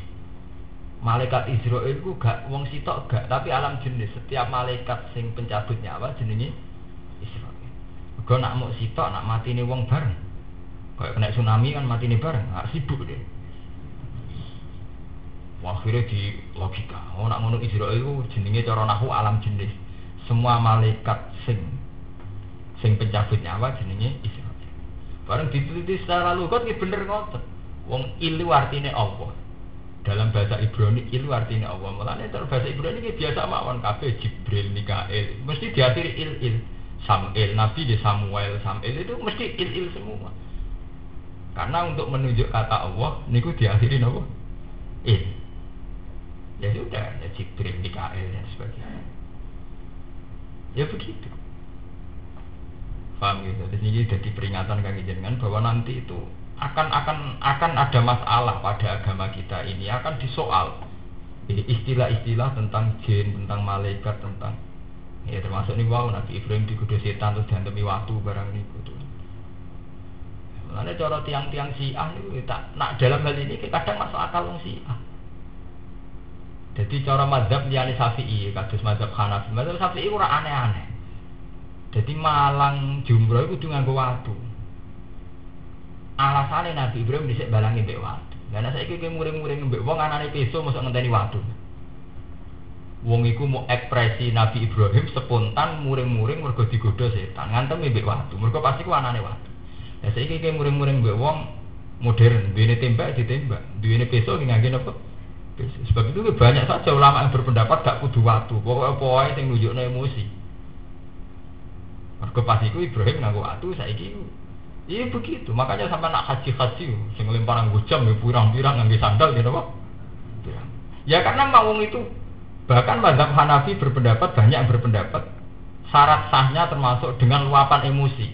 malaikat Israel itu gak wong sitok gak tapi alam jenis. Setiap malaikat sing pencabut nyawa jenenge Israel. Gue nak mau sitok nak mati nih wong bareng. Kayak kena tsunami kan mati nih bareng nggak sibuk deh akhirnya di logika. Oh nak ngono Israel itu jenenge cara nahu alam jenis. Semua malaikat sing sing pencabut nyawa jenenge Israel. Bareng diteliti secara lugat ini bener ngotot wong ilu artinya Allah dalam bahasa Ibrani itu artinya Allah. Mulanya dalam bahasa Ibrani ini biasa mawon kafe Jibril Mikael mesti diakhiri il il Samuel Nabi di Samuel. Samuel itu mesti il il semua. Karena untuk menunjuk kata Allah niku diakhiri apa il. Ya sudah ya Jibril Mikael dan sebagainya. Ya begitu. Paham gitu? Jadi jadi peringatan kami jenengan bahwa nanti itu akan akan akan ada masalah pada agama kita ini akan disoal istilah-istilah tentang jin tentang malaikat tentang Ya termasuk nih wow Nabi Ibrahim digoda setan terus diantemi waktu barang ini kudu. Mulane cara tiang-tiang Syiah itu tak nak dalam hal ini kadang masuk akal wong Syiah. Jadi cara mazhab liyane Syafi'i kados mazhab Hanafi. Mazhab Syafi'i ora aneh-aneh. Jadi malang jumroh itu nganggo watu. Alasannya Nabi Ibrahim dhisik balangi mbek watu. Lah saya iki muring-muring mbek wong anane peso mosok ngenteni watu. Wong iku mau ekspresi Nabi Ibrahim spontan muring-muring mergo digodha setan. Ngantem mbek watu. Mergo pasti ku anane watu. Lah saiki iki muring-muring mbek wong modern, duwene tembak ditembak, duwene peso ngangge napa? Sebab itu banyak saja ulama yang berpendapat gak kudu waktu. Pokoknya pokoknya yang nunjuknya emosi. Mereka pas itu Ibrahim nganggo waktu saya itu. Iya begitu. Makanya sampai nak haji haji, sing lempar nganggo jam, ya pirang-pirang nganggo sandal gitu apa? Ya karena mawung itu bahkan mazhab Hanafi berpendapat banyak yang berpendapat syarat sahnya termasuk dengan luapan emosi.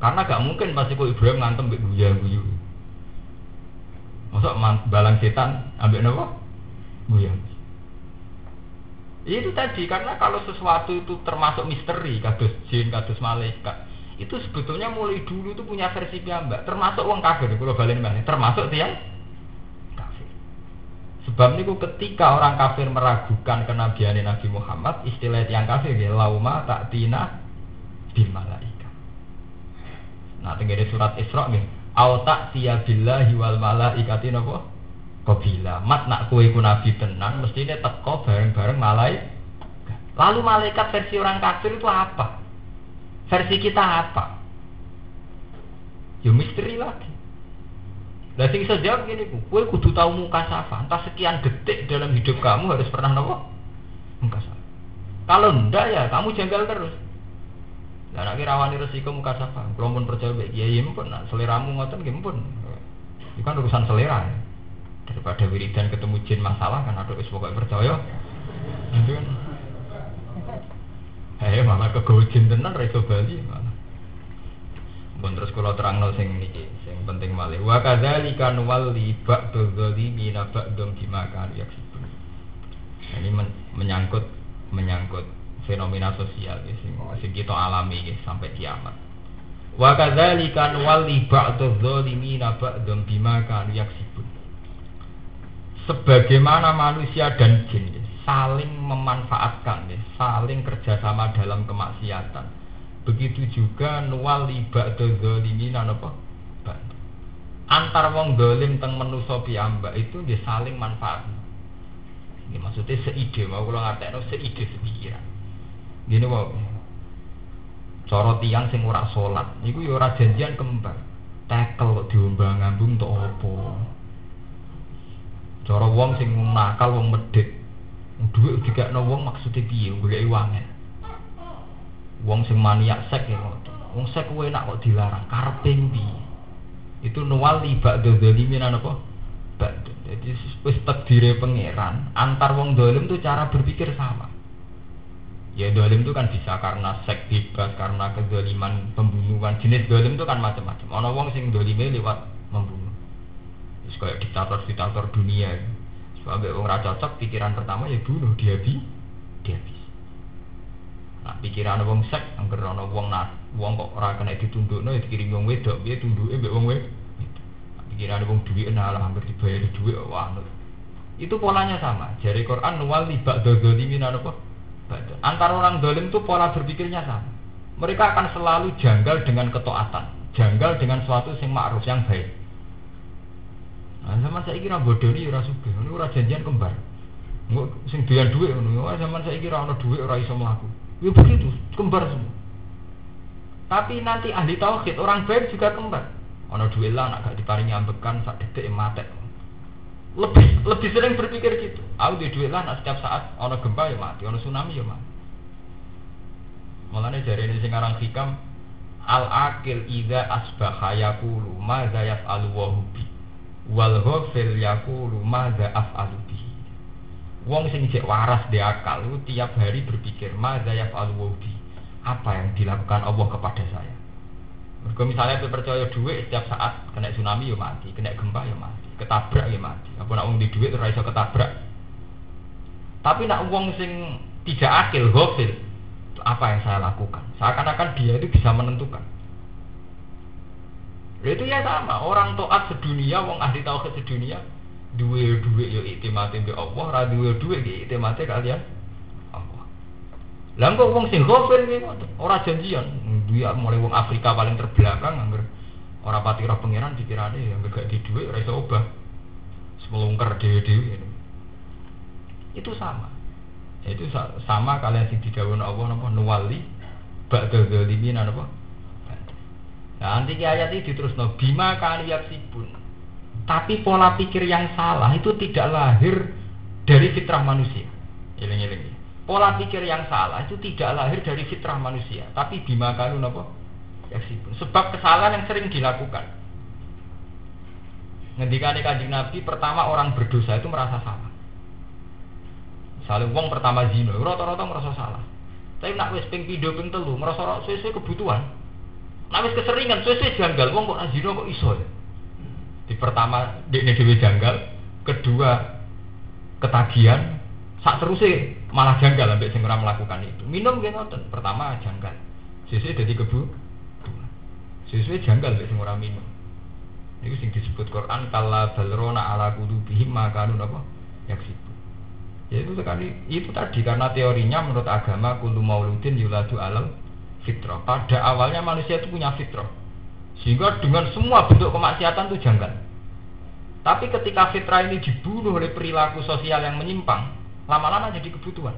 Karena gak mungkin pasti kok Ibrahim ngantem guyu-guyu. Masuk balang setan ambil nopo? Buyang. Itu tadi karena kalau sesuatu itu termasuk misteri, kados jin, kados malaikat, itu sebetulnya mulai dulu itu punya versi piyambak, termasuk uang kafir, kalau balen mana, termasuk tiang kafir. Sebab niku ketika orang kafir meragukan kenabian Nabi Muhammad, istilah tiang kafir ya lauma tak tina bil malaikat. Nah, tinggal surat Isra nih, au ta'tiya billahi wal malaikati napa? Qabila. Mat nak kowe iku nabi tenan mestine teko bareng-bareng malaikat lalu malaikat versi orang kafir itu apa versi kita apa ya misteri lagi Lah sing jawab gini, kowe kudu tahu muka safa. Entah sekian detik dalam hidup kamu harus pernah nopo? Muka safa. Kalau ndak ya kamu jengkel terus. Lah nek rawani resiko muka sapa, kula pun percaya mbek kiai pun nak seleramu ngoten nggih pun. Itu kan urusan selera ya. Daripada wiridan ketemu jin masalah kan ada wis pokoke percaya. Itu kan. Eh malah kegojin tenan ra bali malah. Pun terus kula terangno sing niki, sing penting malih. Wa kadzalika nuwalli ba'dul zalimina ba'dum bima kanu yaksibun. Ini menyangkut menyangkut fenomena sosial ya, sing, sing kita alami ya, sampai kiamat. Wa kadzalika nuwalli ba'dadz zalimina ba'dam bima kanu yaksibun. Sebagaimana manusia dan jin ya, saling memanfaatkan ya, saling kerjasama dalam kemaksiatan. Begitu juga nuwalli ba'dadz zalimina napa? Antar wong dolim teng manusa piyambak itu dia saling manfaat. Ini maksudnya seide, mau kalau ngerti seide sepikiran. Gini wae. Cara tiang sing ora salat, iku ya ora janjian kembar. Tekel kok diombang-ambung tok apa? Cara wong sing nakal wong medhit. Dhuwit dikekno wong maksude piye goleki wangen. Wong sing maniak sek ya ngoten. Wong sek kuwi enak kok dilarang, karepe piye? Itu nuwal libak dzalimin apa? Ba'du. Jadi wis takdire pangeran, antar wong dolim tuh cara berpikir sama. Ya dolim itu kan bisa karena seks bebas, karena kezaliman, pembunuhan. Jenis dolim itu kan macam-macam. Ono wong sing dolime lewat membunuh. Terus kayak diktator-diktator dunia. Sebagai orang cocok, pikiran pertama ya bunuh, dia bi, dia bis. Nah pikiran wong seks, angker ono wong nak, wong kok ora kena ditunduk, no, ya dikirim wong wedok, dia tunduk, mbek wong wedok. Nah, pikiran wong duit, nah lah hampir dibayar duit, wah, itu polanya sama. Jari Quran nuwal libak dodolimin apa? Antara orang dolim itu pola berpikirnya sama. Mereka akan selalu janggal dengan ketaatan, janggal dengan suatu yang ma'ruf yang baik. Zaman saya kira bodoh ini ora sugih, ini ora janjian kembar. Nggak sing doyan duit ngono, zaman saya kira ana duit ora iso mlaku. Ya begitu, kembar semua. Tapi nanti ahli tauhid orang baik juga kembar. Ana duit lah nak gak diparingi ambekan sak detik mati lebih lebih sering berpikir gitu. Aku di duit lah, nah setiap saat ono gempa ya mati, ono tsunami ya mati. Mulane jari ini sekarang hikam al akil ida asbaha yakulu ma zayaf alu wahubi wal ghafil yakulu ma zayaf alubi. Wong sing cek waras di akal tiap hari berpikir ma zayaf alu wahubi apa yang dilakukan Allah kepada saya. Mereka misalnya percaya duit setiap saat kena tsunami ya mati, kena gempa ya mati ketabrak ya mati. Apa nak wong di duit ora iso ketabrak. Tapi nak wong sing tidak akil, gofil. Apa yang saya lakukan? Seakan-akan dia itu bisa menentukan. Itu ya sama, orang toat sedunia, wong ahli tauhid sedunia, dua dua yo itimati be Allah, ra dua dua yo itimati kalian Allah. Lah kok wong sing ghafil ki ora janjian, dia mulai wong Afrika paling terbelakang angger ora pati roh pangeran pikirane ya gak di dhuwit ora iso obah. Semelungker dhewe-dhewe. Itu sama. Itu sama kalian sing didhawuhi Allah napa nuwali ba'da zalimin napa Nah, nanti ayat ini terus no bima kan sibun. Tapi pola pikir yang salah itu tidak lahir dari fitrah manusia. Iling iling. Pola pikir yang salah itu tidak lahir dari fitrah manusia, tapi bima kanu nopo sibun. Sebab kesalahan yang sering dilakukan. Ngendikane kanjeng Nabi pertama orang berdosa itu merasa salah. Misalnya wong pertama zina, rata-rata merasa salah. Tapi nak wis ping pindho ping telu merasa sesuai kebutuhan. Nah keseringan, suwe-suwe janggal, wong kok azina kok iso ya? Di pertama dekne dhewe janggal, kedua ketagihan, sak terusnya malah janggal sampai sing melakukan itu. Minum nggih ngoten, pertama janggal. Sisi jadi kebu. Sisi janggal sampai sing minum. Itu sing disebut Quran kala balrona ala qulubihim makanun apa? Yaksibu. Ya itu sekali itu tadi karena teorinya menurut agama kullu mauludin yuladu alam fitrah. Pada awalnya manusia itu punya fitrah. Sehingga dengan semua bentuk kemaksiatan itu janggal. Tapi ketika fitrah ini dibunuh oleh perilaku sosial yang menyimpang, lama-lama jadi kebutuhan.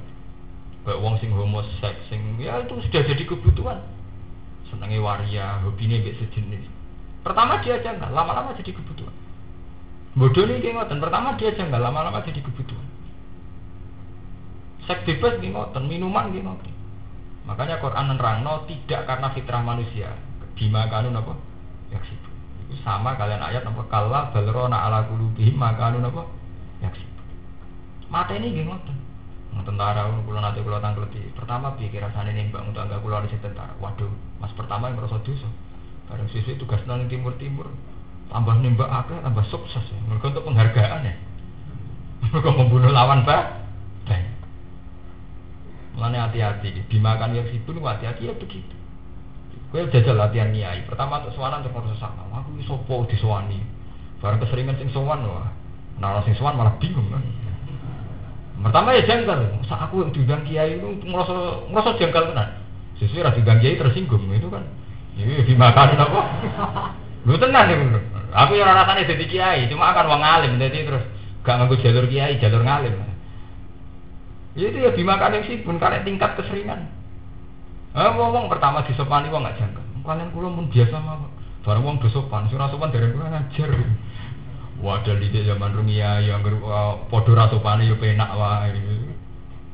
Kayak wong sing homoseks, sing ya itu sudah jadi kebutuhan. Senangnya waria, hobinya biasa sejenis. Pertama dia janggal, lama-lama jadi kebutuhan. Bodoh nih ngoten, pertama dia janggal, lama-lama jadi kebutuhan. Seks bebas ngoten, minuman ngoten. Makanya Quran menerangno tidak karena fitrah manusia. Bima kanun apa? Yaksibu. Itu sama kalian ayat apa? Kalla balrona ala kulubihim makanun apa? Yaksibu. Mata ini gini ngoten. Tentara kulo nanti kulo tangkleti. Pertama pikir rasanya nembak untuk anggap kulo ada tentara. Waduh, mas pertama yang merasa dosa. Barang sisi tugas nang timur timur. Tambah nembak akeh, tambah sukses ya. Mereka untuk penghargaan ya. Mereka membunuh lawan bah. Banyak. Mulanya hati-hati, dimakan yang sibuk hati-hati ya begitu. Gue jajal latihan niai. Pertama untuk sowan untuk ngurus sama. Aku ini sopo di sowani. Barang keseringan sing sowan wah. Nah sing sowan malah bingung kan. Pertama ya janggal. Masa aku yang diundang kiai itu ngerasa ngerasa janggal kan. Sesuai rasa diundang kiai tersinggung itu kan. Ini dimakan apa? (laughs) Lu tenang ya Aku yang rasanya jadi kiai, cuma akan wong alim jadi terus gak nganggo jalur kiai, jalur ngalim. Ya itu ya dimakan yang pun karena tingkat keseringan. Ah, wong pertama disopani wong gak jangka. Kalian kulo pun biasa mah. Barang wong dosopan, surah sopan dari kulo ngajar. Wadah di zaman rumia yang ger podo rasopani yo penak wae.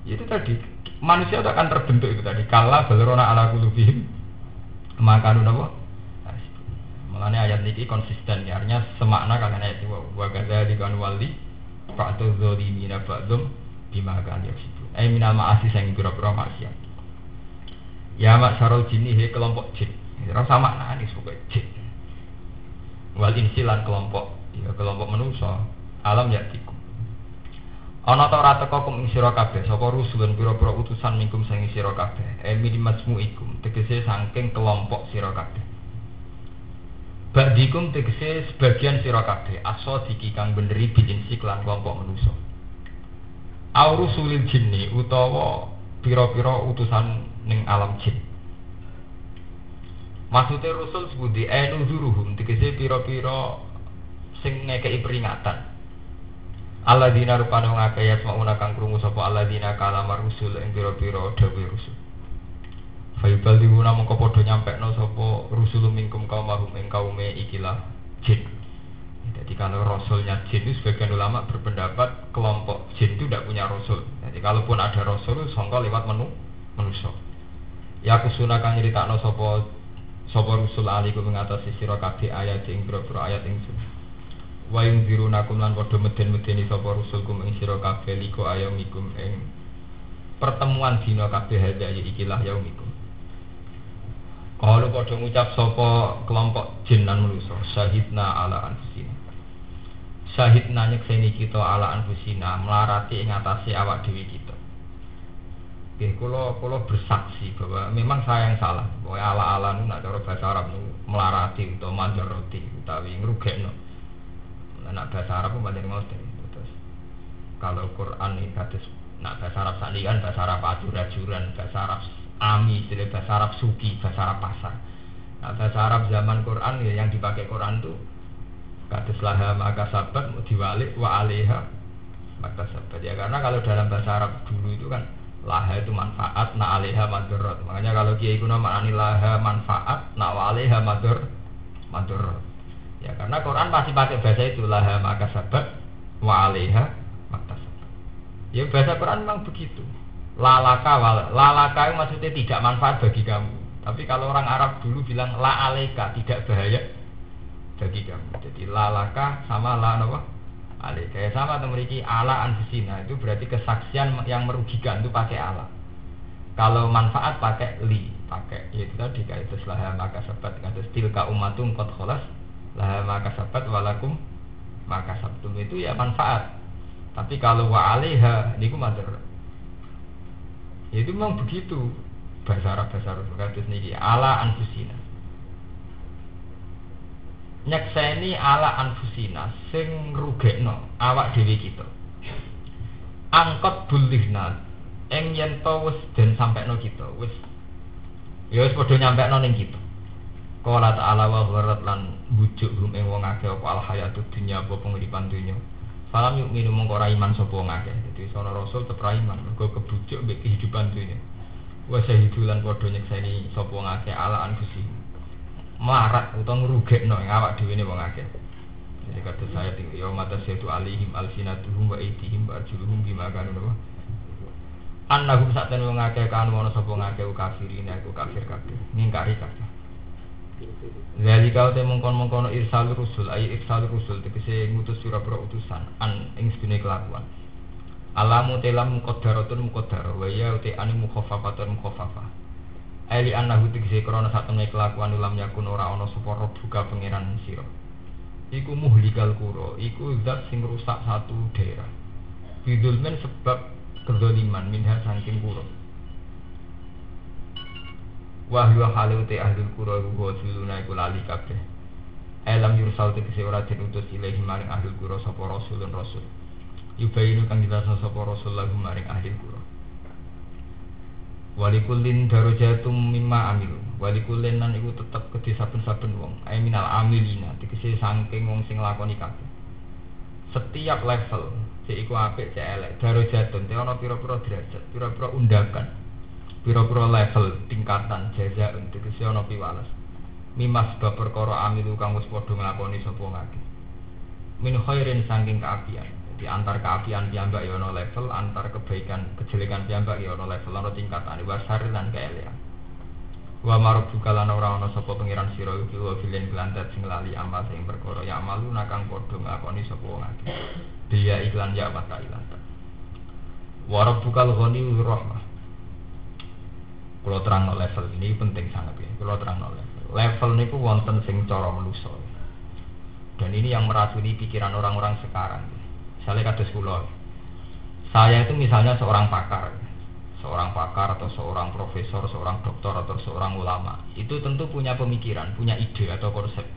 Itu tadi manusia itu akan terbentuk itu tadi. Kala balerona ala kulubihim makanun apa? Mengenai ayat ini konsisten ya, artinya semakna kalian ayat ini wa gadzalika wali fa'tu dzolimina ba'dhum bima kan ya situ. Eh minal ma'asi sing pira-pira maksiat. Ya mak sarul jini he kelompok jin. Rasa makna ini sebagai jin. Wal insilan kelompok ya kelompok manusia alam ya tiku. Ana ta ora teka kum sira kabeh sapa rusulun pira-pira utusan mingkum sing sira kabeh. Eh min ikum tegese saking kelompok sira kabeh. Badikum tegese sebagian sira kabeh aso diki kang beneri siklan kelompok manusia aurusulil jinni utawa pira-pira utusan ning alam jin. Maksudnya rusul sebuti enu zuruhum tegese pira-pira sing ngekei peringatan. Alladzina rupane wong akeh yasmauna kang krungu sapa alladzina kalamar rusul ing pira-pira dawuh rusul. Fayubal diwuna mongko padha nyampekno sapa rusul mingkum kaum mahum ing ikilah jin. Jadi kalau rasulnya jin itu sebagian ulama berpendapat kelompok jin itu tidak punya rasul. Jadi kalaupun ada rasul, songkol lewat menu manusia. Ya aku sunah kang sopo sopo rusul aliku mengatasi sira kabeh ayat ing pira-pira ayat ing sun. Wa zirunakum lan padha meden-medeni sapa rusul kum ing sira kabeh liko ayamikum ing pertemuan dina kabeh hada ikilah yaumikum. Kalau padha ngucap sopo kelompok jin lan manusa syahidna ala anfusina syahid nanya nyekseni kita ala anfusina melarati ing atase awak dewi kita Oke, kalau kalau bersaksi bahwa memang saya yang salah. Bahwa ala-ala nu nak cara bahasa Arab nu melarati atau manjaroti utawi ngrugekno. Nak bahasa Arab pun banyak ngoten. Terus kalau Quran ini kados nak bahasa Arab sakniki kan bahasa Arab ajur-ajuran, bahasa Arab ami, bahasa Arab suki, bahasa Arab pasar. Nah, bahasa Arab zaman Quran ya yang dipakai Quran tuh kados laha maka sabat diwalik wa alaiha maka sabat. Ya karena kalau dalam bahasa Arab dulu itu kan laha itu manfaat na alaiha madorot. Makanya kalau kiai kuno maknani laha manfaat na wa alaiha mador madorot. Ya karena Quran pasti pakai bahasa itu laha maka sabat wa alaiha maka sabat. Ya bahasa Quran memang begitu. Lalaka lalaka itu maksudnya tidak manfaat bagi kamu. Tapi kalau orang Arab dulu bilang la aleka tidak bahaya bagi kamu jadi lalaka sama la apa Ali kayak sama memiliki ala anfusina. Itu berarti kesaksian yang merugikan itu pakai ala. Kalau manfaat pakai li, pakai yaitu tadi kayak itu lah maka sabat. Kata tilka umatum kot kholas lah maka sabat walakum maka sabtum. Itu ya manfaat. Tapi kalau wa alaiha mater. Ya itu memang begitu. Bahasa Arab bahasa Arab. Ini ala anfusina nyekseni ala anfusina sing rugekno awak dhewe kita. Angkot bulihna ing yen to wis den sampekno kita wis ya wis padha nyampekno ning kita. Qala ta'ala wa gharat lan bujuk rum ing wong akeh apa al hayatud dunya apa penguripan dunya. Salam yuk minum mongko iman sapa wong akeh. Dadi sono rasul tetep iman. Mergo kebujuk mbek kehidupan dunya. Wa sahidulan padha nyekseni sapa wong akeh ala anfusina marat utawa ngrugekno ing awak dhewe ne wong akeh. Jadi kata saya tinggi ya mata syaitu alihim alsinatuhum wa aitihim wa arjuluhum bima kanu napa. Annahum sakten wong akeh kan ono sapa ngakeh kafirin aku kafir kabeh. Ngingkari kabeh. Jadi kau temu mongkon-mongkon irsal rusul, ayi irsal rusul, tegese ngutus pira-pira utusan, an ing sedune kelakuan. Alamu telam muqaddaratun muqaddar, wa ya uti anu mukhaffafatun mukhaffafah. Eli anahu tegese krana satune kelakuan ulam yakun ora ana sapa buka pangeran sira. Iku muhlikal kuro, iku zat sing rusak satu daerah. Bidulmen sebab kedoliman minha saking kuro. Wahyu halu te ahli kuro iku gosuluna iku lali kabeh. Elam yursal tegese ora diutus ilahi maring ahli kuro sapa rasulun rasul. Yubayinu kang dilaksana sapa rasul lagu maring ahli kuro. Walikullin darajatum mimma amil. Walikullin nan iku tetep kedhe saben-saben wong. Ai minal amilina dikese saking wong sing lakoni kabeh. Setiap level cek iku apik cek elek. Darajatun te ana pira-pira derajat, pira-pira undakan. Pira-pira level tingkatan jaza untuk dikese ana piwales. Mimas bab perkara amilu kang wis padha nglakoni sapa ngake. Min khairin saking kaapian di antar keapian piyambak ya ono level antar kebaikan kejelekan piyambak ya ono level ono tingkatan. Wa syarri lan kaelian wa marbuka lan ora ono sapa pangeran sira iki wa filen glantet sing lali amal sing perkara. Ya malu nakang padha ngakoni sapa wong akeh. Dia iklan ya wa ilan wa rabbukal ghani rahmah kalau terang no level ini penting sangat ya. Kalau terang no level. Level ini pun wonten sing cara menuso dan ini yang meracuni pikiran orang-orang sekarang Misalnya kata sekolah, saya itu misalnya seorang pakar, seorang pakar atau seorang profesor, seorang dokter atau seorang ulama, itu tentu punya pemikiran, punya ide atau konsep.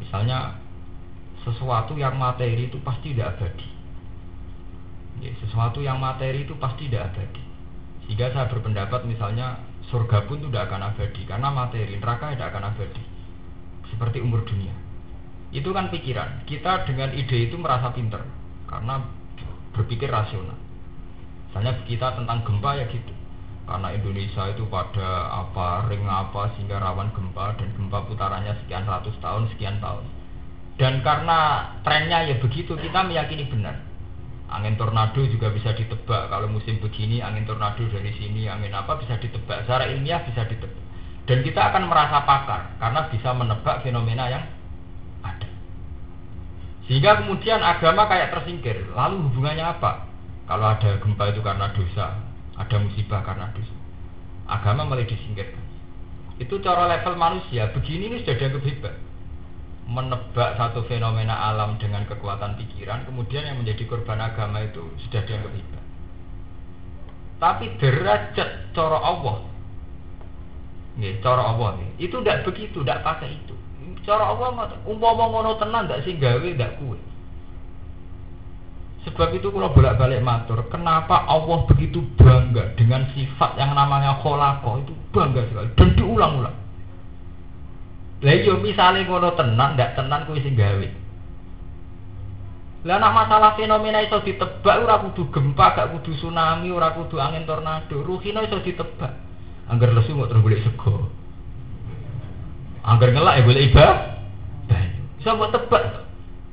Misalnya sesuatu yang materi itu pasti tidak abadi. Ya, sesuatu yang materi itu pasti tidak abadi. Sehingga saya berpendapat misalnya surga pun tidak akan abadi karena materi, neraka tidak akan abadi. Seperti umur dunia. Itu kan pikiran. Kita dengan ide itu merasa pinter karena berpikir rasional. Misalnya kita tentang gempa ya gitu. Karena Indonesia itu pada apa ring apa sehingga rawan gempa dan gempa putarannya sekian ratus tahun, sekian tahun. Dan karena trennya ya begitu, kita meyakini benar. Angin tornado juga bisa ditebak. Kalau musim begini, angin tornado dari sini, angin apa bisa ditebak. Secara ilmiah bisa ditebak. Dan kita akan merasa pakar karena bisa menebak fenomena yang sehingga kemudian agama kayak tersingkir. Lalu hubungannya apa? Kalau ada gempa itu karena dosa, ada musibah karena dosa. Agama mulai disingkirkan. Itu cara level manusia. Begini ini sudah dianggap hebat. Menebak satu fenomena alam dengan kekuatan pikiran, kemudian yang menjadi korban agama itu sudah dianggap hebat. Tapi derajat cara Allah. Nggih, cara Allah nggih. Itu tidak begitu, tidak pakai itu. Cara Allah umpama ngono tenan ndak sing gawe ndak kuwe. Sebab itu kalau bolak-balik matur, kenapa Allah begitu bangga dengan sifat yang namanya kholako itu bangga sekali dan diulang-ulang. Lah yo iya, misale ngono tenan, ndak tenan kuwi sing gawe. Lah nek masalah fenomena iso ditebak ora kudu gempa, gak kudu tsunami, ora kudu angin tornado, ruhino iso ditebak. Angger lesu kok terus golek sego. Angger ngelak ya golek iba. Iso mbok tebak.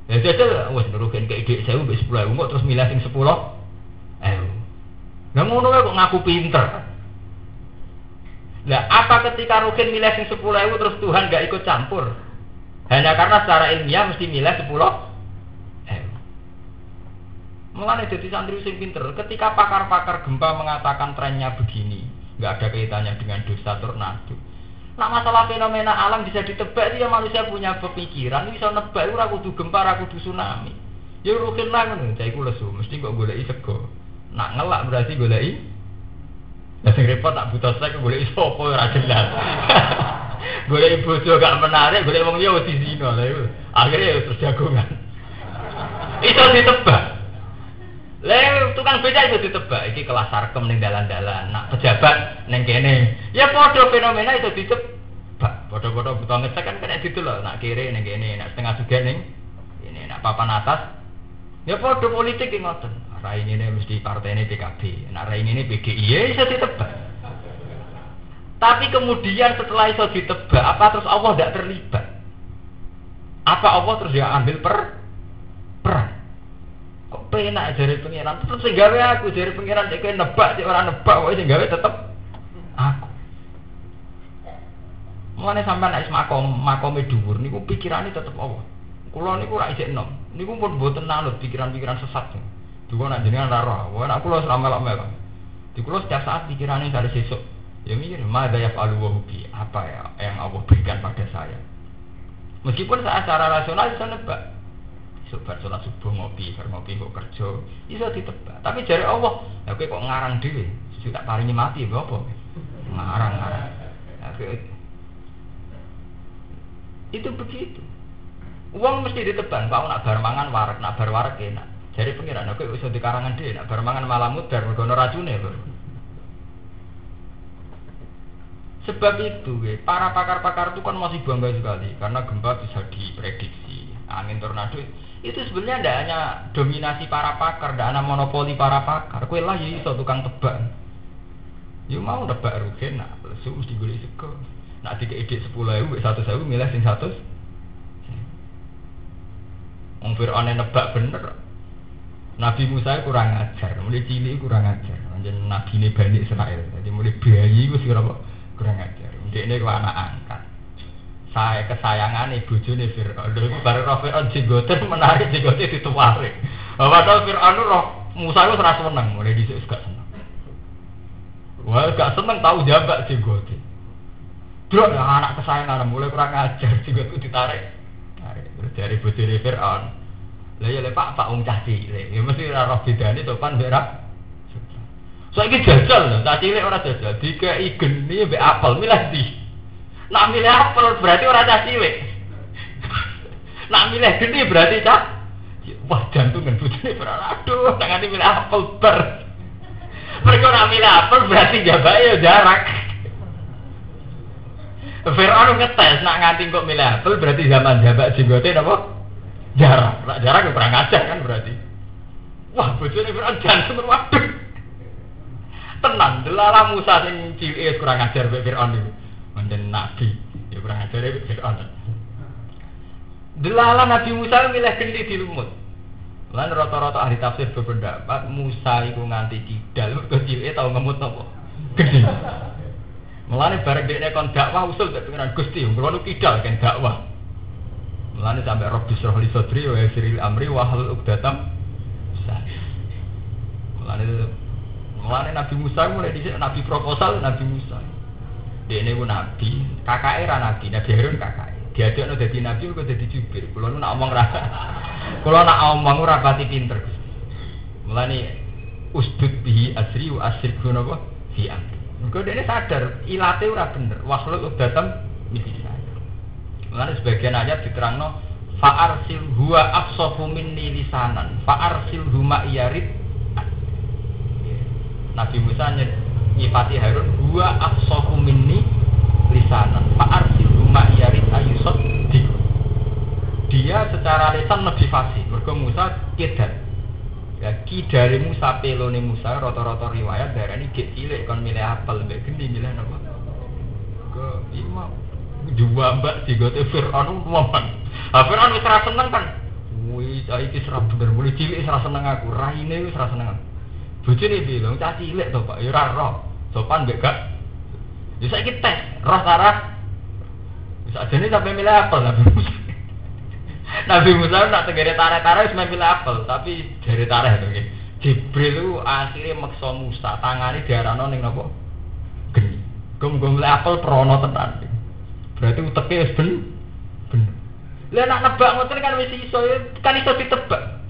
Ya jajal wis nuruhin ke ide 1000 mbek 10000 kok terus milih sing 10. Eh. Lah ngono kok ngaku pinter. Lah apa ketika Rukin milih sing 10.000 terus Tuhan gak ikut campur? Hanya karena secara ilmiah mesti milih 10 eh. Mulane jadi santri sing pinter. Ketika pakar-pakar gempa mengatakan trennya begini, nggak ada kaitannya dengan dosa tornado. Nah masalah fenomena alam bisa ditebak dia manusia punya pemikiran bisa nebak ora kudu gempa ora kudu tsunami. Ya rukin lah ngono, cah iku lesu, mesti kok sego. Nak ngelak berarti goleki Lah sing repot nak buta sek goleki sapa ora jelas. (laughs) goleki bojo gak menarik, goleki wong liya wis zina lha iku. Akhire jagongan. (laughs) Itu ditebak. Lha tukang beca itu ditebak iki kelas sarkem ning dalan-dalan. Nak pejabat ning kene. Ya padha fenomena itu ditebak. Padha-padha buta ngecek kan kena loh. Nak kiri ning kene, nak setengah juga ning ini nak papan atas. Ya padha politik ki ngoten. Rai ini mesti partai ini PKB, nak rai ini PGI, ya bisa ditebak. Tapi kemudian setelah itu ditebak, apa terus Allah tidak terlibat? Apa Allah terus dia ambil per peran? Penak dari pengiran? Tetap sing gawe aku dari pengiran cek nebak cek orang nebak wae sing gawe tetep aku. Mulane sampean nek makom makome dhuwur niku pikirane tetep Allah. Kula niku ora isih enom. Niku pun mboten nanut pikiran-pikiran sesat. Dua nak jenengan ora roh. Wah nak kula ora melok-melok. Di kula setiap saat pikirannya dari sesuk. Ya mikir, mada ya falu bi apa ya yang Allah berikan pada saya. Meskipun saya secara rasional bisa nebak, Sobat sholat subuh ngopi, bar ngopi kok kerja, bisa ditebak. Tapi jari Allah, ya kok ngarang dhewe, tak paringi mati ya apa? Ngarang-ngarang. Itu begitu. Uang mesti ditebang, kau nak bar mangan warak, nak bar warak enak. Jadi pengiran, aku bisa di karangan dhewe, nak bar mangan malam mudar, mergono racune lho. Sebab itu, para pakar-pakar itu kan masih bangga sekali karena gempa bisa diprediksi, angin tornado itu sebenarnya tidak hanya dominasi para pakar, tidak hanya monopoli para pakar. Kue lah ya iso tukang tebak. Ya mau tebak rugi, nak lesu mesti gue sego. Nak tiga ide sepuluh ribu, satu ribu milih sing satu. Wong Fir'aun nebak bener. Nabi Musa kurang ajar, mulai cilik kurang ajar. Jadi Nabi ini Bani Israel, jadi mulai bayi gue sih kurang ajar. Dia ini anak angkat saya kesayangan ibu juni Fir'aun. Lha baru roh Fir'aun jenggoten menarik jenggote dituwari. Padahal Fir'aun roh Musa itu serasa seneng, mulai dhisik gak seneng. Wah, gak seneng tahu jambak jenggote. Drok yang anak kesayangan mulai kurang ajar jenggotku ditarik. Tarik terus dari bojone Fir'aun. Lah ya Pak, Pak wong cah. Ya mesti ora roh bedane topan berak. Saiki jajal cah cilik ora jajal. Dikai geni mbek apel milih di. Nak milih apel berarti orang cah cilik. Nak milih gede berarti cah Wah jantungan bujune berarti aduh tangan milih apel ber. Mereka nak milih apel berarti jabai ya jarak. Fir'aun ngetes nak nganti kok milih apel berarti zaman jabak jenggote apa? Jarak. Nak jarak kurang ajar kan berarti. Wah bojone Fir'aun jantung waduh. Tenang, delala Musa sing cilik kurang ajar Fir'aun itu. Manten nabi, ya kurang ajar ya Fir'aun. Delala Nabi Musa milih gendi di lumut. Lan rata-rata ahli tafsir berpendapat Musa itu nganti kidal kecil tau ngemut nopo. Gede. Mulane bareng dekne kon dakwah usul tak pengiran Gusti, ngono kidal kan dakwah. Mulane sampai roh bisroh li sodri wa yasiril amri wa halul uqdatam mulane Nabi Musa mulai dhisik Nabi proposal Nabi Musa. Dia ini nabi, kakak era nabi, nabi Harun kakak. Dia ada jadi nabi, kok jadi jubir. Kalau nak omong rasa, kalau (laughs) nak omong rapati pinter. Mulai usdud bihi asri wa asri guna apa fi amri mergo dene sadar ilate ora bener wakhlul udatam saya Mulane sebagian ayat diterangno fa'arsil huwa afsafu minni lisanan fa'arsil huma iyarid Nabi Musa nyifati Harun huwa afsafu minni lisanan fa'arsil huma iyarid ayusot di dia secara lisan lebih fasih. Mergo Musa kedan ya ki dari Musa pelone Musa rata-rata riwayat darah ini gek cilik kon milih apel mbek gendi milih napa ke imam dua mbak tiga teh Fir'aun ah Fir'aun wis seneng kan wih saiki serap bener mulai cilik serasa seneng aku raine wis ra seneng bojone bilang cah cilik to Pak? Ya roh. Sopan mbek gak? Ya saiki tes roh ta wis ajene sampe milih apel Nabi Musa. (laughs) Nabi Musa nak tegere tarik-tarik wis milih apel tapi dari tarik to nggih. Jibril itu akhirnya maksa Musa tangane diarano ning napa? Geni. Gum-gum apel prono tenan. Berarti uteke wis ben bener. Lah nak nebak ngoten kan wis iso kan iso ditebak.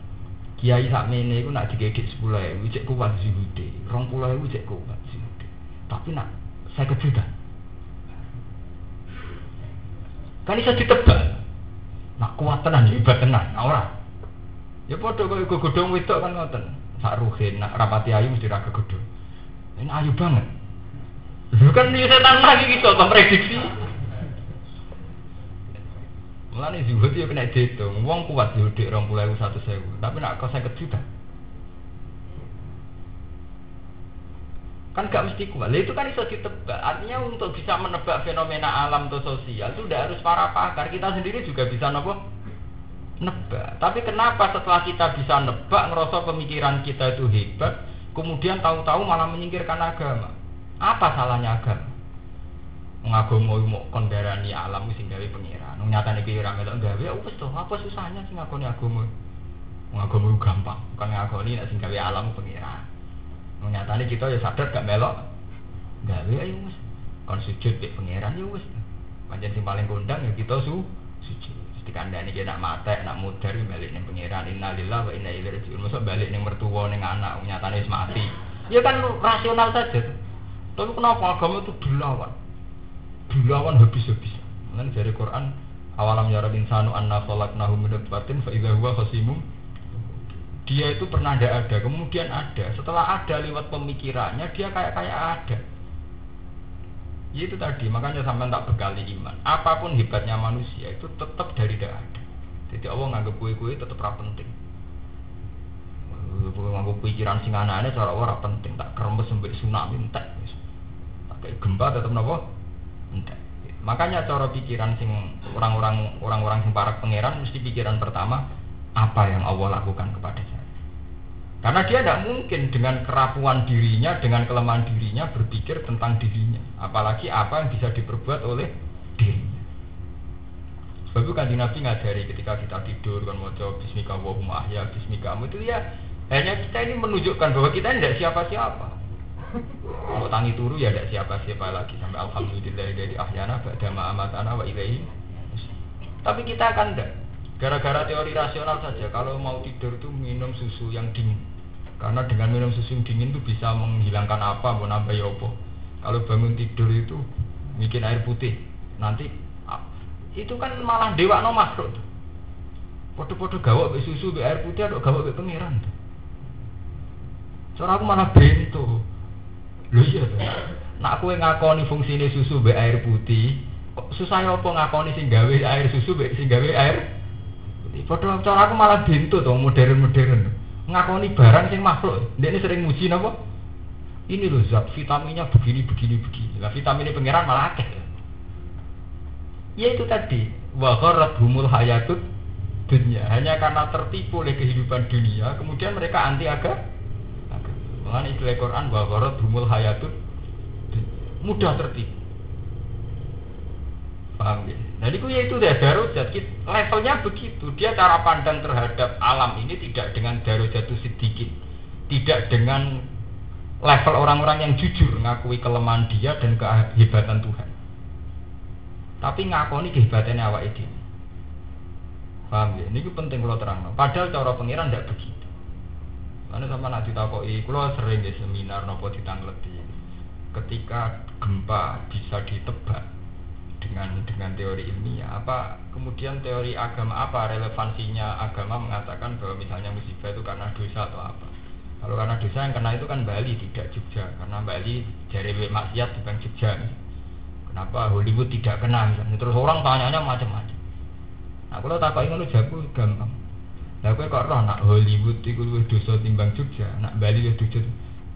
Kiai sakmene iku nak digegek 10.000 cek kuat zuhude. 20.000 cek kuat zuhude. Tapi nak saya juta. Kan iso ditebak. Nak kuat tenan hebat tenan, nah, ora. Ya padha kok godhong wedok kan ngoten. Sak ruhin nak rapati ayu mesti ra kegodhong. Ini ayu banget. Lu kan ya setan lagi gitu, prediksi. Mulane zuhud ya kena dihitung. Wong kuat zuhud dik 20.000 100.000, tapi nak kok 50 juta. Kan gak mesti kuat. Lah itu kan bisa ditebak. Artinya untuk bisa menebak fenomena alam atau sosial itu udah harus para pakar. Kita sendiri juga bisa nopo nebak. Tapi kenapa setelah kita bisa nebak ngerasa pemikiran kita itu hebat, kemudian tahu-tahu malah menyingkirkan agama? Apa salahnya agama? Ngagama mau kondarani alam sing gawe pengira. Nyata nih kira melok gawe, ya wes toh apa susahnya sih ngakoni agama? Ngagama gampang, bukan ngakoni nek sing gawe alam pengira. Nyata nih kita ya sadar gak melok gawe ayo wes. Kon sujud ke pangeran ya wes. Panjen sing paling kondang ya kita su sujud. Dikandani dia nak mata, nak mudar balik ning pangeran innalillah wa inna ilaihi rajiun. Masa balik ning mertua ning anak nyatane wis mati. Ya kan rasional saja. Tapi kenapa agama itu dilawan? Dilawan habis-habis. Kan dari Quran awalam yara insanu anna khalaqnahu min nutfatin fa idza huwa dia itu pernah ada ada kemudian ada. Setelah ada lewat pemikirannya dia kayak kayak ada. Ya itu tadi makanya sampai tak berkali iman. Apa pun hebatnya manusia itu tetap dari tidak ada. Jadi Allah nganggap kue-kue tetap ra penting. Nganggap pikiran sing aneh cara orang penting. Tak kerembes sampai tsunami tak kayak gempa tetap nopo Makanya cara pikiran sing orang-orang orang-orang sing para pangeran mesti pikiran pertama apa yang Allah lakukan kepada saya. Karena dia tidak mungkin dengan kerapuan dirinya, dengan kelemahan dirinya berpikir tentang dirinya. Apalagi apa yang bisa diperbuat oleh dirinya. Sebab itu kan Nabi ngajari ketika kita tidur kan mau coba Bismika wa ya Bismika itu ya hanya kita ini menunjukkan bahwa kita tidak siapa-siapa. Mau tangi turu ya tidak siapa-siapa lagi sampai alhamdulillah dari ahyana pada amatana wa ilaihi. Tapi kita akan tidak. Gara-gara teori rasional saja kalau mau tidur itu minum susu yang dingin. Karena dengan minum susu yang dingin itu bisa menghilangkan apa, mau nambah ya apa. Kalau bangun tidur itu bikin air putih. Nanti itu kan malah dewa no makhluk. Podo-podo gawak be susu be air putih atau gawak be pangeran. Cara aku malah bento. Lho iya to. Nak kowe ngakoni fungsine susu mbek air putih, susah apa ngakoni sing gawe air susu mbek sing gawe air Padha cara aku malah bento to modern-modern. Ngakoni barang sing makhluk. Ndekne sering muji napa? Ini loh zat vitaminnya begini begini begini. Lah vitaminnya pangeran malah akeh. Ya itu tadi, wa humul hayatut dunia. Hanya karena tertipu oleh kehidupan dunia, kemudian mereka anti agama Mengenai istilah Quran bahwa humul hayatun mudah tertipu. Paham ya? Nah itu ya itu deh darujat levelnya begitu. Dia cara pandang terhadap alam ini tidak dengan darujatu sedikit, tidak dengan level orang-orang yang jujur ngakui kelemahan dia dan kehebatan Tuhan. Tapi ngakoni kehebatannya awak ini. Paham ya? Ini penting kalau terang. Padahal cara pengiran tidak begitu. Karena sama nak ditakoki, kula sering di seminar nopo ditangleti. Ketika gempa bisa ditebak dengan dengan teori ilmiah, apa kemudian teori agama apa relevansinya agama mengatakan bahwa misalnya musibah itu karena dosa atau apa? Kalau karena dosa yang kena itu kan Bali tidak Jogja, karena Bali jari maksiat bukan Jogja. Kenapa Hollywood tidak kena misalnya? Terus orang tanyanya macam-macam. Nah, kalau tak kau ingin jago gampang. Lah kowe kok roh nak Hollywood iku luwih dosa timbang Jogja, nak Bali luwih dosa.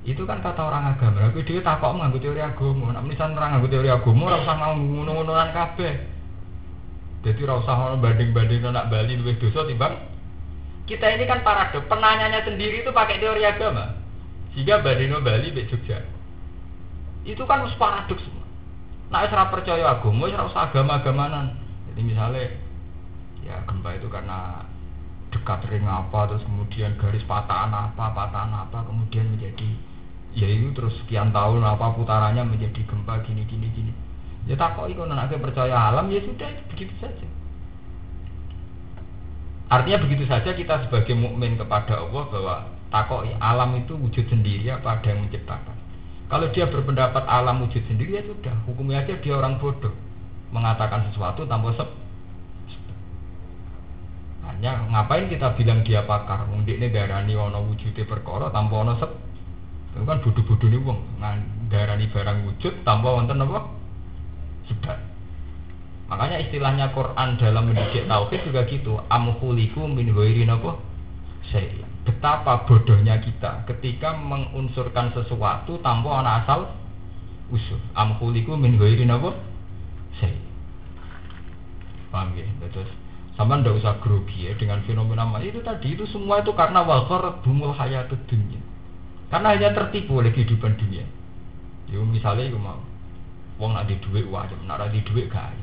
Itu kan kata orang agama. Kowe dhewe takok nganggo teori agama. Nak menisan orang nganggo teori agama ora usah ngono-ngonoan kabeh. Jadi ora usah ono banding-banding nak Bali luwih dosa timbang kita ini kan paradok penanyanya sendiri itu pakai teori agama sehingga bandingno Bali be Jogja itu kan harus paradoks semua nah ora percaya agama ora usah agama-agamanan jadi misalnya ya gempa itu karena dekat ring apa terus kemudian garis patahan apa patahan apa kemudian menjadi ya itu terus sekian tahun apa putarannya menjadi gempa gini gini gini. Ya tak kok itu nanti percaya alam ya sudah begitu saja. Artinya begitu saja kita sebagai mukmin kepada Allah bahwa takoi alam itu wujud sendiri apa ada yang menciptakan. Kalau dia berpendapat alam wujud sendiri ya sudah hukumnya aja dia orang bodoh. Mengatakan sesuatu tanpa sebab Hanya ngapain kita bilang dia pakar? Mungkin ini darani ono wujudnya perkara tanpa ono sep. Itu kan bodoh-bodoh nih wong. Darani barang wujud tanpa wonten apa? Sebab. Makanya istilahnya Quran dalam mendidik tauhid juga gitu. Amhuliku min ghairi napa? Saya. Betapa bodohnya kita ketika mengunsurkan sesuatu tanpa ana asal usul. Amhuliku min ghairi napa? Saya. Paham ya? Terus sama ndak usah grogi ya dengan fenomena itu tadi itu semua itu karena wakar bumul hayat dunia. Karena hanya tertipu oleh kehidupan dunia. Yo misalnya itu mau wong di duit wajib, nak di duit gak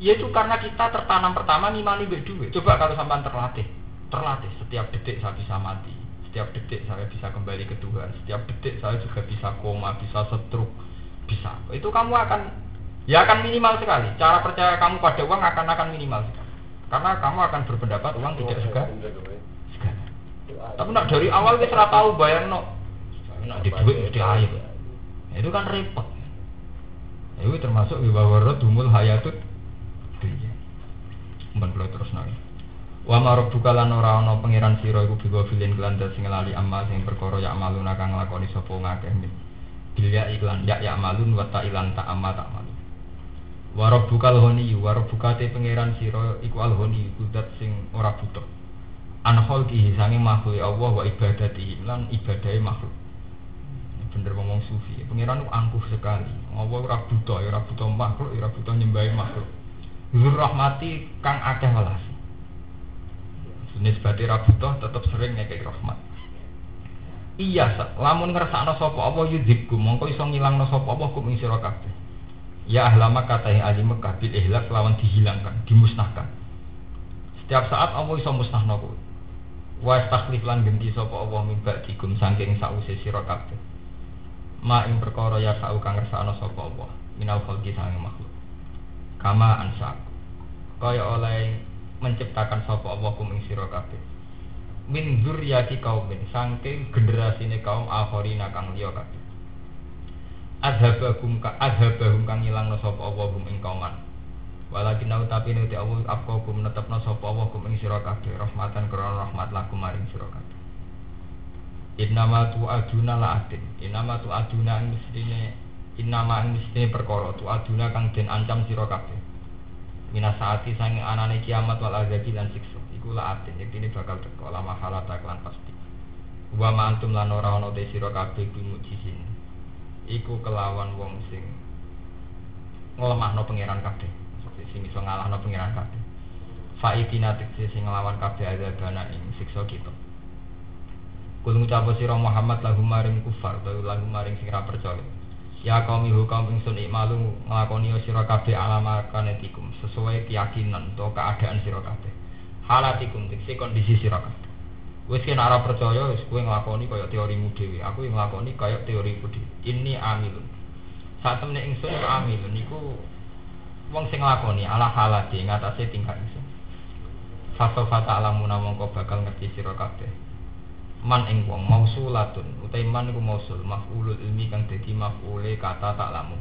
Ya itu karena kita tertanam pertama ngimani duit duit. Coba kalau sampai terlatih, terlatih setiap detik saya bisa mati, setiap detik saya bisa kembali ke Tuhan, setiap detik saya juga bisa koma, bisa setruk, bisa. Itu kamu akan ya akan minimal sekali. Cara percaya kamu pada uang akan akan minimal sekali. Karena kamu akan berpendapat uang tidak suka segala. Tapi nak dari awal kita sudah tahu bayar no, nak di duit mesti air. Itu kan repot. Itu termasuk wibawarot dumul hayatut dunia. Mbak terus nang. Wa marok buka lan ora ana pangeran sira iku biwa filin kelanda sing lali amal sing perkara ya amaluna kang nglakoni sapa ngakeh. Bilya iklan ya ya malun wa ta ilan ta amma ta malun. Warabbuka al-ghani warabbuka te pangeran sira iku al-ghani iku zat sing ora butuh. An khalqihi sange makhluk Allah wa ibadati lan ibadahe makhluk. Bener ngomong sufi, pangeran itu angkuh sekali. Allah ora butuh, ya ora butuh makhluk, ya ora butuh makhluk. Zur rahmati kang akeh welas. Nisbati ra butuh tetep sering ngekek rahmat. Iya, lamun ngersakno sapa apa yudhibku, mongko iso ngilangno sapa apa kum ing sira kabeh. Ya ahlama kata yang ahli Mekah bil ihlak lawan dihilangkan, dimusnahkan. Setiap saat Allah iso musnahno kowe. Wa takhlif lan ganti sapa Allah min ba'dikum saking sause sira kabeh. Ma ing perkara ya sa'u kang ngersakno sapa Allah minal khalqi sange makhluk. Kama ansa. Kaya oleh menciptakan sapa Allah kum ing sira kabeh. Min dzurriyyati kaumin saking generasine kaum akhirina kang liya adhabahum ka adhabahum kang ilangno sapa Allah hum ing kauman. Walakin nau tapi nuti Allah afqakum netepno sapa Allah kum ing sira kabeh. Rahmatan krana rahmat lakum maring sira kabeh. Innama tu aduna la adin. Innama tu aduna ing mestine Innama ing mestine perkara. Tu aduna kang den ancam sira kabeh. Mina saati sange anane kiamat wal azabi lan siksa. Iku la adin. Yektini bakal teko. Lama halata klan pasti. Wa ma antum lan ora ana te sira kabeh bimujisin iku kelawan wong sing nglemahno pangeran kabeh. Sing iso ngalahno pangeran kabeh. Faitina tekse sing nglawan kabeh azabana ing siksa kita. Kul ngucap sira Muhammad lagu maring kufar utawa lagu maring sing ra percaya. Ya kaum ihu kaum ingsun ikmalu nglakoni sira kabeh alama kanetikum sesuai keyakinan atau keadaan sira kabeh. Halatikum tekse kondisi sira kabeh Wis kena ora percaya wis kowe nglakoni kaya teorimu dhewe. Aku yang nglakoni kaya teoriku dhewe. Ini amilun. Saat temne ingsun iku amilun iku wong sing nglakoni ala halati ngatasé tingkat ingsun. Fasofa ta'lamu mongko bakal ngerti sira kabeh. man ing wong mausulatun utai man iku mausul maf'ulul ilmi kang dadi maf'ule kata tak lamu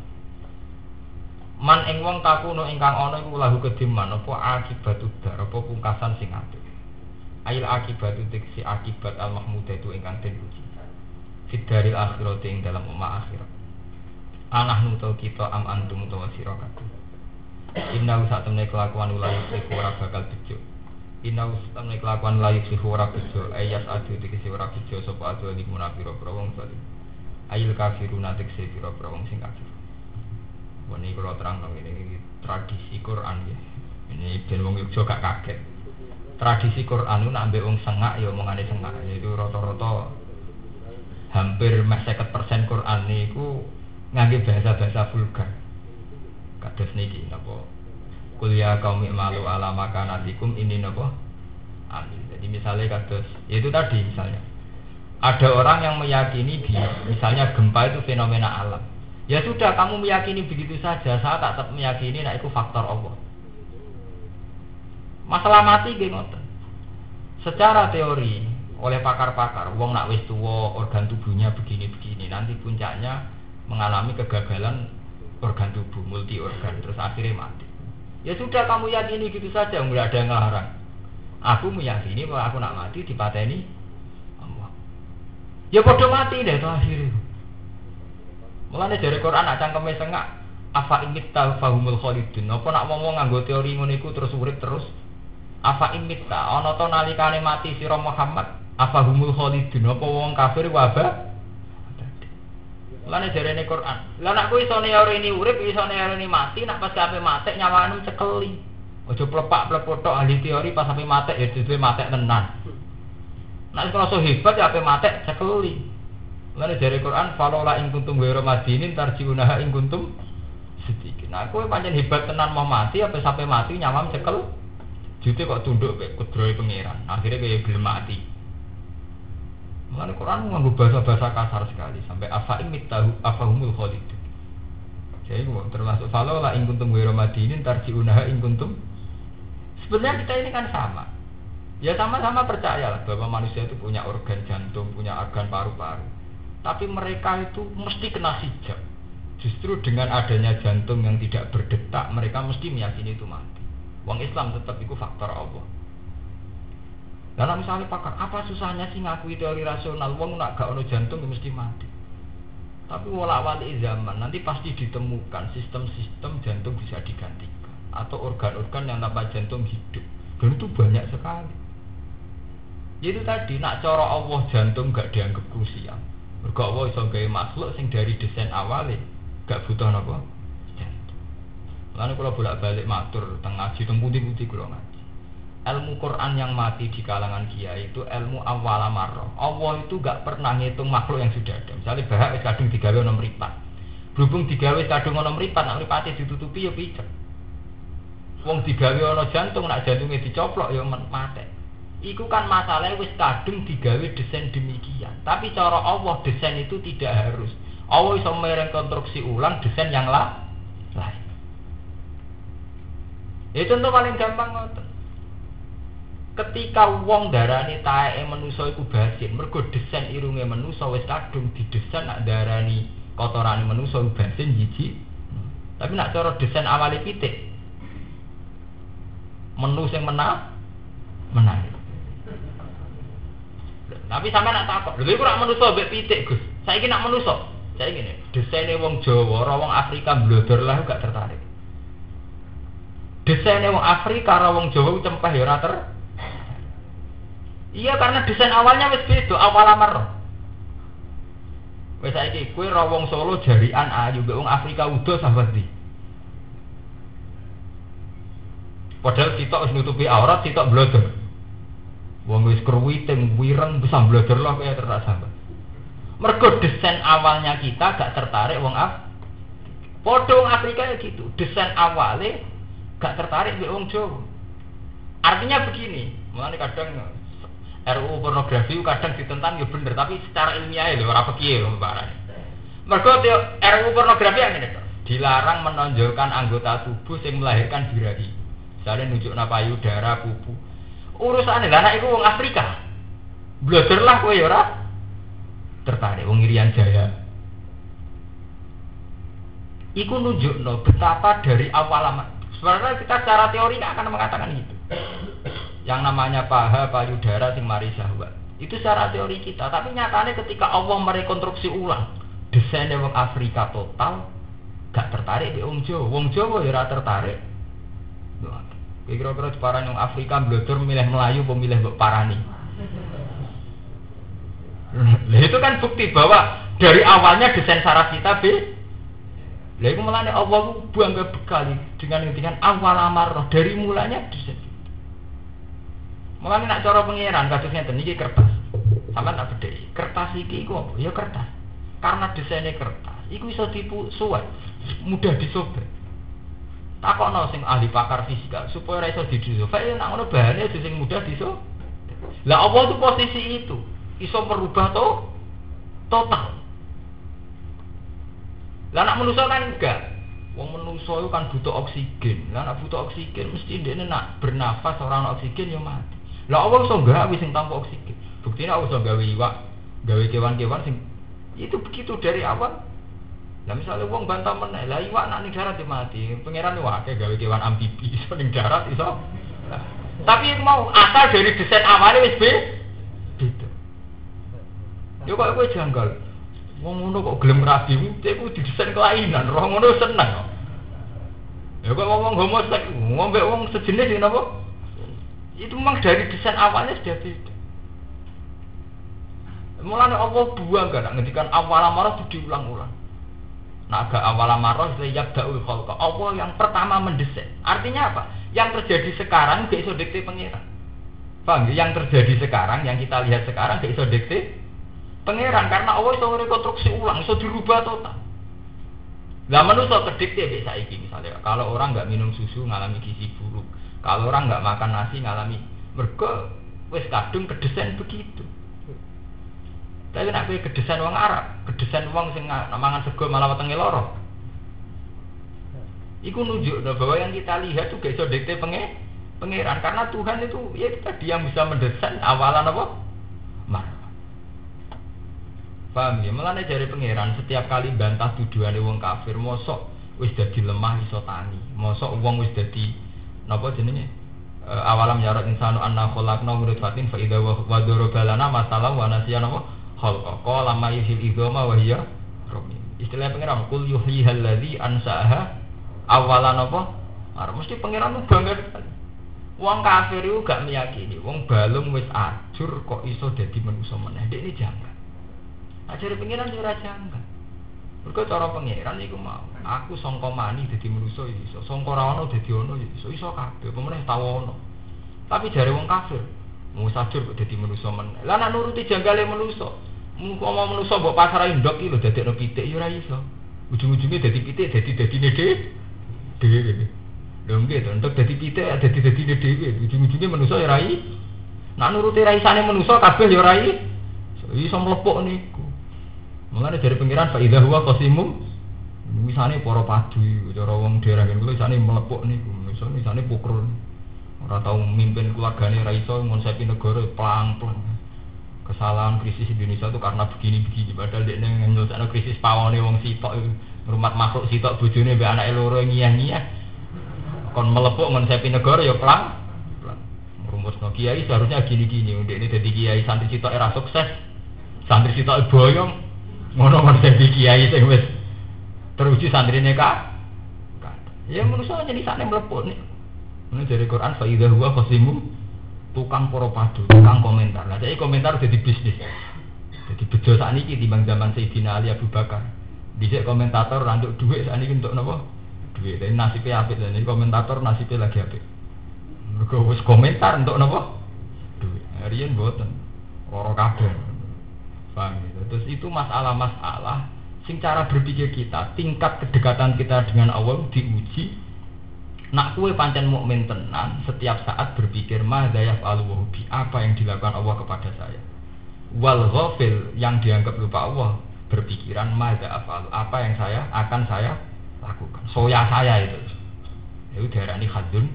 man ing wong takuno ingkang ana iku lahu kediman apa akibatu dar apa pungkasan sing apik ail akibatu tiksi akibat al mahmudah itu ingkang den puji fidaril akhirat ing dalam umma akhirat anak nuto kita am antum utawa sira kabeh inna sak temne kelakuan ulayuk iku ora bakal bejo inna sak temne kelakuan ulayuk iku ora bejo ayas adu dikisi ora bejo sapa adu di munafiro wong zalim ayil kafiruna tekse pira wong sing kafir ini kalau terang dong ini, tradisi Quran ya ini ben wong Yogyo gak kaget tradisi Quran itu nak wong sengak ya omongane sengak itu rata-rata hampir seket persen Quran niku ngangge bahasa-bahasa vulgar. Kados niki napa? Kuliah kaum malu ala makanatikum ini napa? Amin. Jadi misalnya kados ya itu tadi misalnya ada orang yang meyakini di misalnya gempa itu fenomena alam. Ya sudah kamu meyakini begitu saja, saya tak tetap meyakini nah itu faktor Allah. Masalah mati gimana? Secara teori oleh pakar-pakar, wong nak wis tua, organ tubuhnya begini-begini, nanti puncaknya mengalami kegagalan organ tubuh, multi organ, terus akhirnya mati. Ya sudah kamu yakini gitu saja, nggak ada yang ngelarang. Aku meyakini bahwa aku nak mati di ini Allah. Ya bodoh mati deh itu akhirnya. Mulane dari Quran nak cangkeme sengak, apa ingit fahumul khalidun. Apa nak ngomong nganggo teori ngono terus urip terus? Apa ingit ta ana to nalikane mati sira Muhammad apa humul khalidun apa wong kafir wabah Lane jarene Quran. Lah nek kowe iso ini urip, iso ini mati, nak pas kape mati nyawanu cekeli. Ojo plepak plepot tok ahli teori pas sampe mati ya dhewe mati tenan. Nek so hebat ya ape mati cekeli. Lane jare Quran, "Falola ing kuntum ghairu madinin tarjiunaha ing kuntum sedikit." Nah, kowe pancen hebat tenan mau mati apa sampai mati nyawam cekel. Jute kok tunduk mek kudrohe pangeran. Akhirnya kayak gelem mati. Mengenai Quran nganggo bahasa-bahasa kasar sekali sampai afa imit tahu afahumul khalid. Jadi termasuk kalau lah ingkuntum ghairu madinin tarjiunaha ingkuntum. Sebenarnya kita ini kan sama. Ya sama-sama percaya lah bahwa manusia itu punya organ jantung, punya organ paru-paru. Tapi mereka itu mesti kena hijab. Justru dengan adanya jantung yang tidak berdetak, mereka mesti meyakini itu mati. Wong Islam tetap itu faktor Allah. Dalam misalnya pakar, apa susahnya sih ngakui teori rasional? Wong nak gak ono jantung ya mesti mati. Tapi wala wali zaman nanti pasti ditemukan sistem-sistem jantung bisa digantikan atau organ-organ yang tanpa jantung hidup. Dan itu banyak sekali. Itu tadi nak cara Allah jantung gak dianggap krusial. Mergo Allah iso makhluk sing dari desain awalnya gak butuh napa? Lalu kalau bolak-balik matur tengah ngaji teng putih-putih kula ilmu Quran yang mati di kalangan kiai itu ilmu awal amarro. Allah itu gak pernah ngitung makhluk yang sudah ada. Misalnya bahak kadung digawe ono mripat. Berhubung digawe kadung ono mripat, nak mripate ditutupi ya picek. Wong digawe ono jantung, nak jantungnya dicoplok ya mati. Iku kan masalahnya wis kadung digawe desain demikian. Tapi cara Allah desain itu tidak harus. Allah bisa merekonstruksi ulang desain yang lain. Itu contoh paling gampang ngoten. Ketika wong darani taeke manusa iku basin mergo desain irunge manusa wis kadung didesain nak darani kotorane manusa basin jiji tapi nak cara desain awali pitik menu menang tapi sampe nak takut lha iku rak manusa pitik Gus? Saiki nak manusa? Saya gini desainnya wong Jawa ora Afrika blodor lah gak tertarik desainnya wong Afrika ora wong Jawa cempeh ya ora ter Iya karena desain awalnya wis beda, awal amar. Wes saiki kowe ra wong Solo jarian ayu mbek wong Afrika udo sahabat di. Padahal sitok wis nutupi aurat, sitok blodor. Wong wis kruwiting wireng bisa blodor lah kaya terasa. Mergo desain awalnya kita gak tertarik wong Af. Podong Afrika ya gitu, desain awalnya gak tertarik mbek wong Jawa. Artinya begini, mulane kadang RUU pornografi kadang ditentang ya bener, tapi secara ilmiah ya ora piye lho barane. Mergo RUU pornografi yang ini dilarang menonjolkan anggota tubuh yang melahirkan birahi. Misalnya nunjuk payudara, pupu. Urusan lah anak itu wong Afrika. Belajar lah kowe ya tertarik wong Irian Jaya. Iku nunjukno betapa dari awal lama. Sebenarnya kita secara teori nggak akan mengatakan itu. Yang namanya paha, payudara, sing mari. Itu secara teori kita. Tapi nyatanya ketika Allah merekonstruksi ulang desainnya wong Afrika total, gak tertarik di Wong Jawa. Wong Jawa ya tertarik. Kira-kira separah yang Afrika belajar milih Melayu, pemilih Mbok Parani. Nah, itu kan bukti bahwa dari awalnya desain saraf kita B lah itu malah Allah bangga bekali dengan dengan awal amarah dari mulanya bisa. Malah nak cara pengiran kasusnya ini kertas. Sama tak beda. Kertas iki iku apa? Ya kertas. Karena desainnya kertas, iku bisa tipu suai, mudah disobek. no sing ahli pakar fisika supaya iso disobek ya nak ngono bahane sing mudah disobek. Lah apa itu posisi itu? Iso merubah to total. Lah anak manusia kan enggak. Wong manusia itu kan butuh oksigen. Lah anak butuh oksigen mesti dia nak bernafas orang oksigen ya mati. Lah Allah iso wis sing tanpa oksigen. Buktinya Allah iso gawe iwak, gawe kewan-kewan sing itu begitu dari awal. Lah misalnya wong bantah meneh, lah iwak nak ning darat ya mati. Pangeran wae gawe kewan amfibi (laughs) iso ning darat iso. Nah, tapi mau asal dari desain awalnya wis beda. Yo kok kowe janggal. Wong ngono kok gelem rabi, cek ku didesain kelainan, roh ngono seneng. Ya kok ngomong homoseks, ngombe wong sejenis ini apa? Itu memang dari desain awalnya sudah beda. Mulane Allah buang gak ngendikan awal amarah itu diulang-ulang. Nah, agak awal amarah itu yabda'ul khalqa. Allah yang pertama mendesain. Artinya apa? Yang terjadi sekarang gak iso dikte pengira. Paham ya? Yang terjadi sekarang, yang kita lihat sekarang gak iso dikte Pangeran karena Allah itu rekonstruksi ulang, itu dirubah total. Lah manusia kedik ya biasa iki misalnya kalau orang nggak minum susu ngalami gizi buruk, kalau orang nggak makan nasi ngalami mereka wes kadung kedesain begitu. Tapi nak kowe kedesain wong Arab, kedesain wong sing mangan sego malah wetenge loro. Iku nunjuk bahwa yang kita lihat tuh gak iso dikte penge, pangeran karena Tuhan itu ya tadi yang bisa mendesain awalan apa? Mar. Paham ya? Mulane dari pangeran setiap kali bantah tuduhan wong kafir, mosok wis dadi lemah iso tani. Mosok wong wis dadi napa jenenge? E, awalam yarat insanu anna khalaqna min fatin fa idza wa darabalana masalah wa nasiya napa? Khalqa qala ma yuhil idhama wa hiya Istilah pangeran kul yuhyihal ladzi ansaaha awalan apa? Ar mesti pangeran bangga Wong kafir itu gak meyakini, wong balung wis ajur kok iso dadi manusa meneh. Dek ini jangan. Ajari pengiran yo ora janggal. Mergo cara pengiran iku mau. Aku sangka mani dadi manusa iso, sangka ora ono dadi ono iso, iso kabeh pemeneh ono. Tapi jare wong kafir, mau sajur kok dadi manusa men. Nek nuruti janggale manusa, mau manusa mbok pasar ndok iki lho dadekno pitik yo ora. Ujung-ujungnya dadi pitik dadi dadine dhewe. Dhewe. Lho nggih to, entuk dadi pitik dadi dadine dhewe. Ujung-ujungnya manusa yo ora iso. Nak nuruti raisane manusa kabeh yo ora iso. Iso mlepok. Mengenai dari pengiran Pak Ida huwa kosimum Misalnya para padu Cara wong daerah ini Misalnya melepuk nih Misalnya, misalnya pukul Orang tahu mimpin keluarganya Raiso Ngonsepi negara pelang-pelang. Kesalahan krisis Indonesia itu karena begini-begini Padahal dia nyelesaikan krisis pawone wong sitok Rumah makhluk sitok bujune Be anak eloro ngiyah-ngiyah. Kon melepuk ngonsepi negara ya pelang Rumus no kiai seharusnya gini-gini Ini jadi kiai santri sitok era sukses. Santri sitok boyong ngono ngono dadi kiai sing wis teruji santrine ka ya manusa jadi sana mleput nih ini dari Quran fa idza huwa khasimu tukang poro padu tukang komentar. Lah jadi komentar jadi bisnis. Jadi bejo saat ini timbang zaman Sayyidina Ali Abu Bakar. Bisa komentator rantuk duit saat ini untuk nopo duit dan nasibnya dan ini komentator nasibnya lagi apik. Mereka komentar untuk nopo duit harian buatan orang kabeh Paham gitu. Terus itu masalah-masalah sing cara berpikir kita, tingkat kedekatan kita dengan Allah diuji. Nak kue pancen mukmin tenan setiap saat berpikir madayaf alwahubi apa yang dilakukan Allah kepada saya. Wal ghafil yang dianggap lupa Allah berpikiran madayaf apa yang saya akan saya lakukan. Soya saya itu. Itu darah ini hadun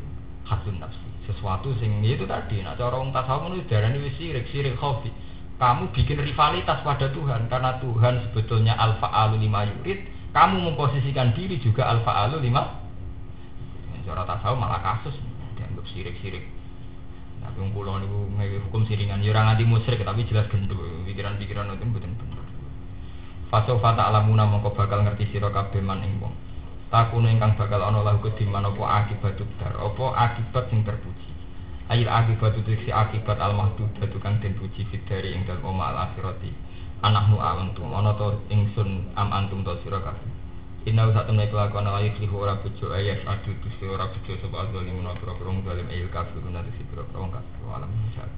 hadun nafsi. Sesuatu sing itu tadi. Nah cara orang tasawuf itu darah ini sirik sirik khafi kamu bikin rivalitas pada Tuhan karena Tuhan sebetulnya alfa alu lima yurid. Kamu memposisikan diri juga alfa alu lima. Cara tasawuf malah kasus dianggap sirik-sirik. Tapi wong kula niku hukum siringan ya ora nganti musyrik tapi jelas gendut. Pikiran-pikiran itu bener. Fasofa ta'lamuna mongko bakal ngerti sira kabeh man ing wong. Ingkang bakal ana lahu kediman apa akibat dar apa akibat sing terpuji ayil akibat itu si akibat almahdu batukan den puji fitri yang dalam oma al akhirati anak mu alantum onoto ingsun am antum to sirokah inna usah temen kelakuan ala yukli huwara bujo ayas adu tu ora huwara bujo sebab azali munafiro kurung dalim ayil kafiru nanti si kurung kurung kafiru alam insya'ad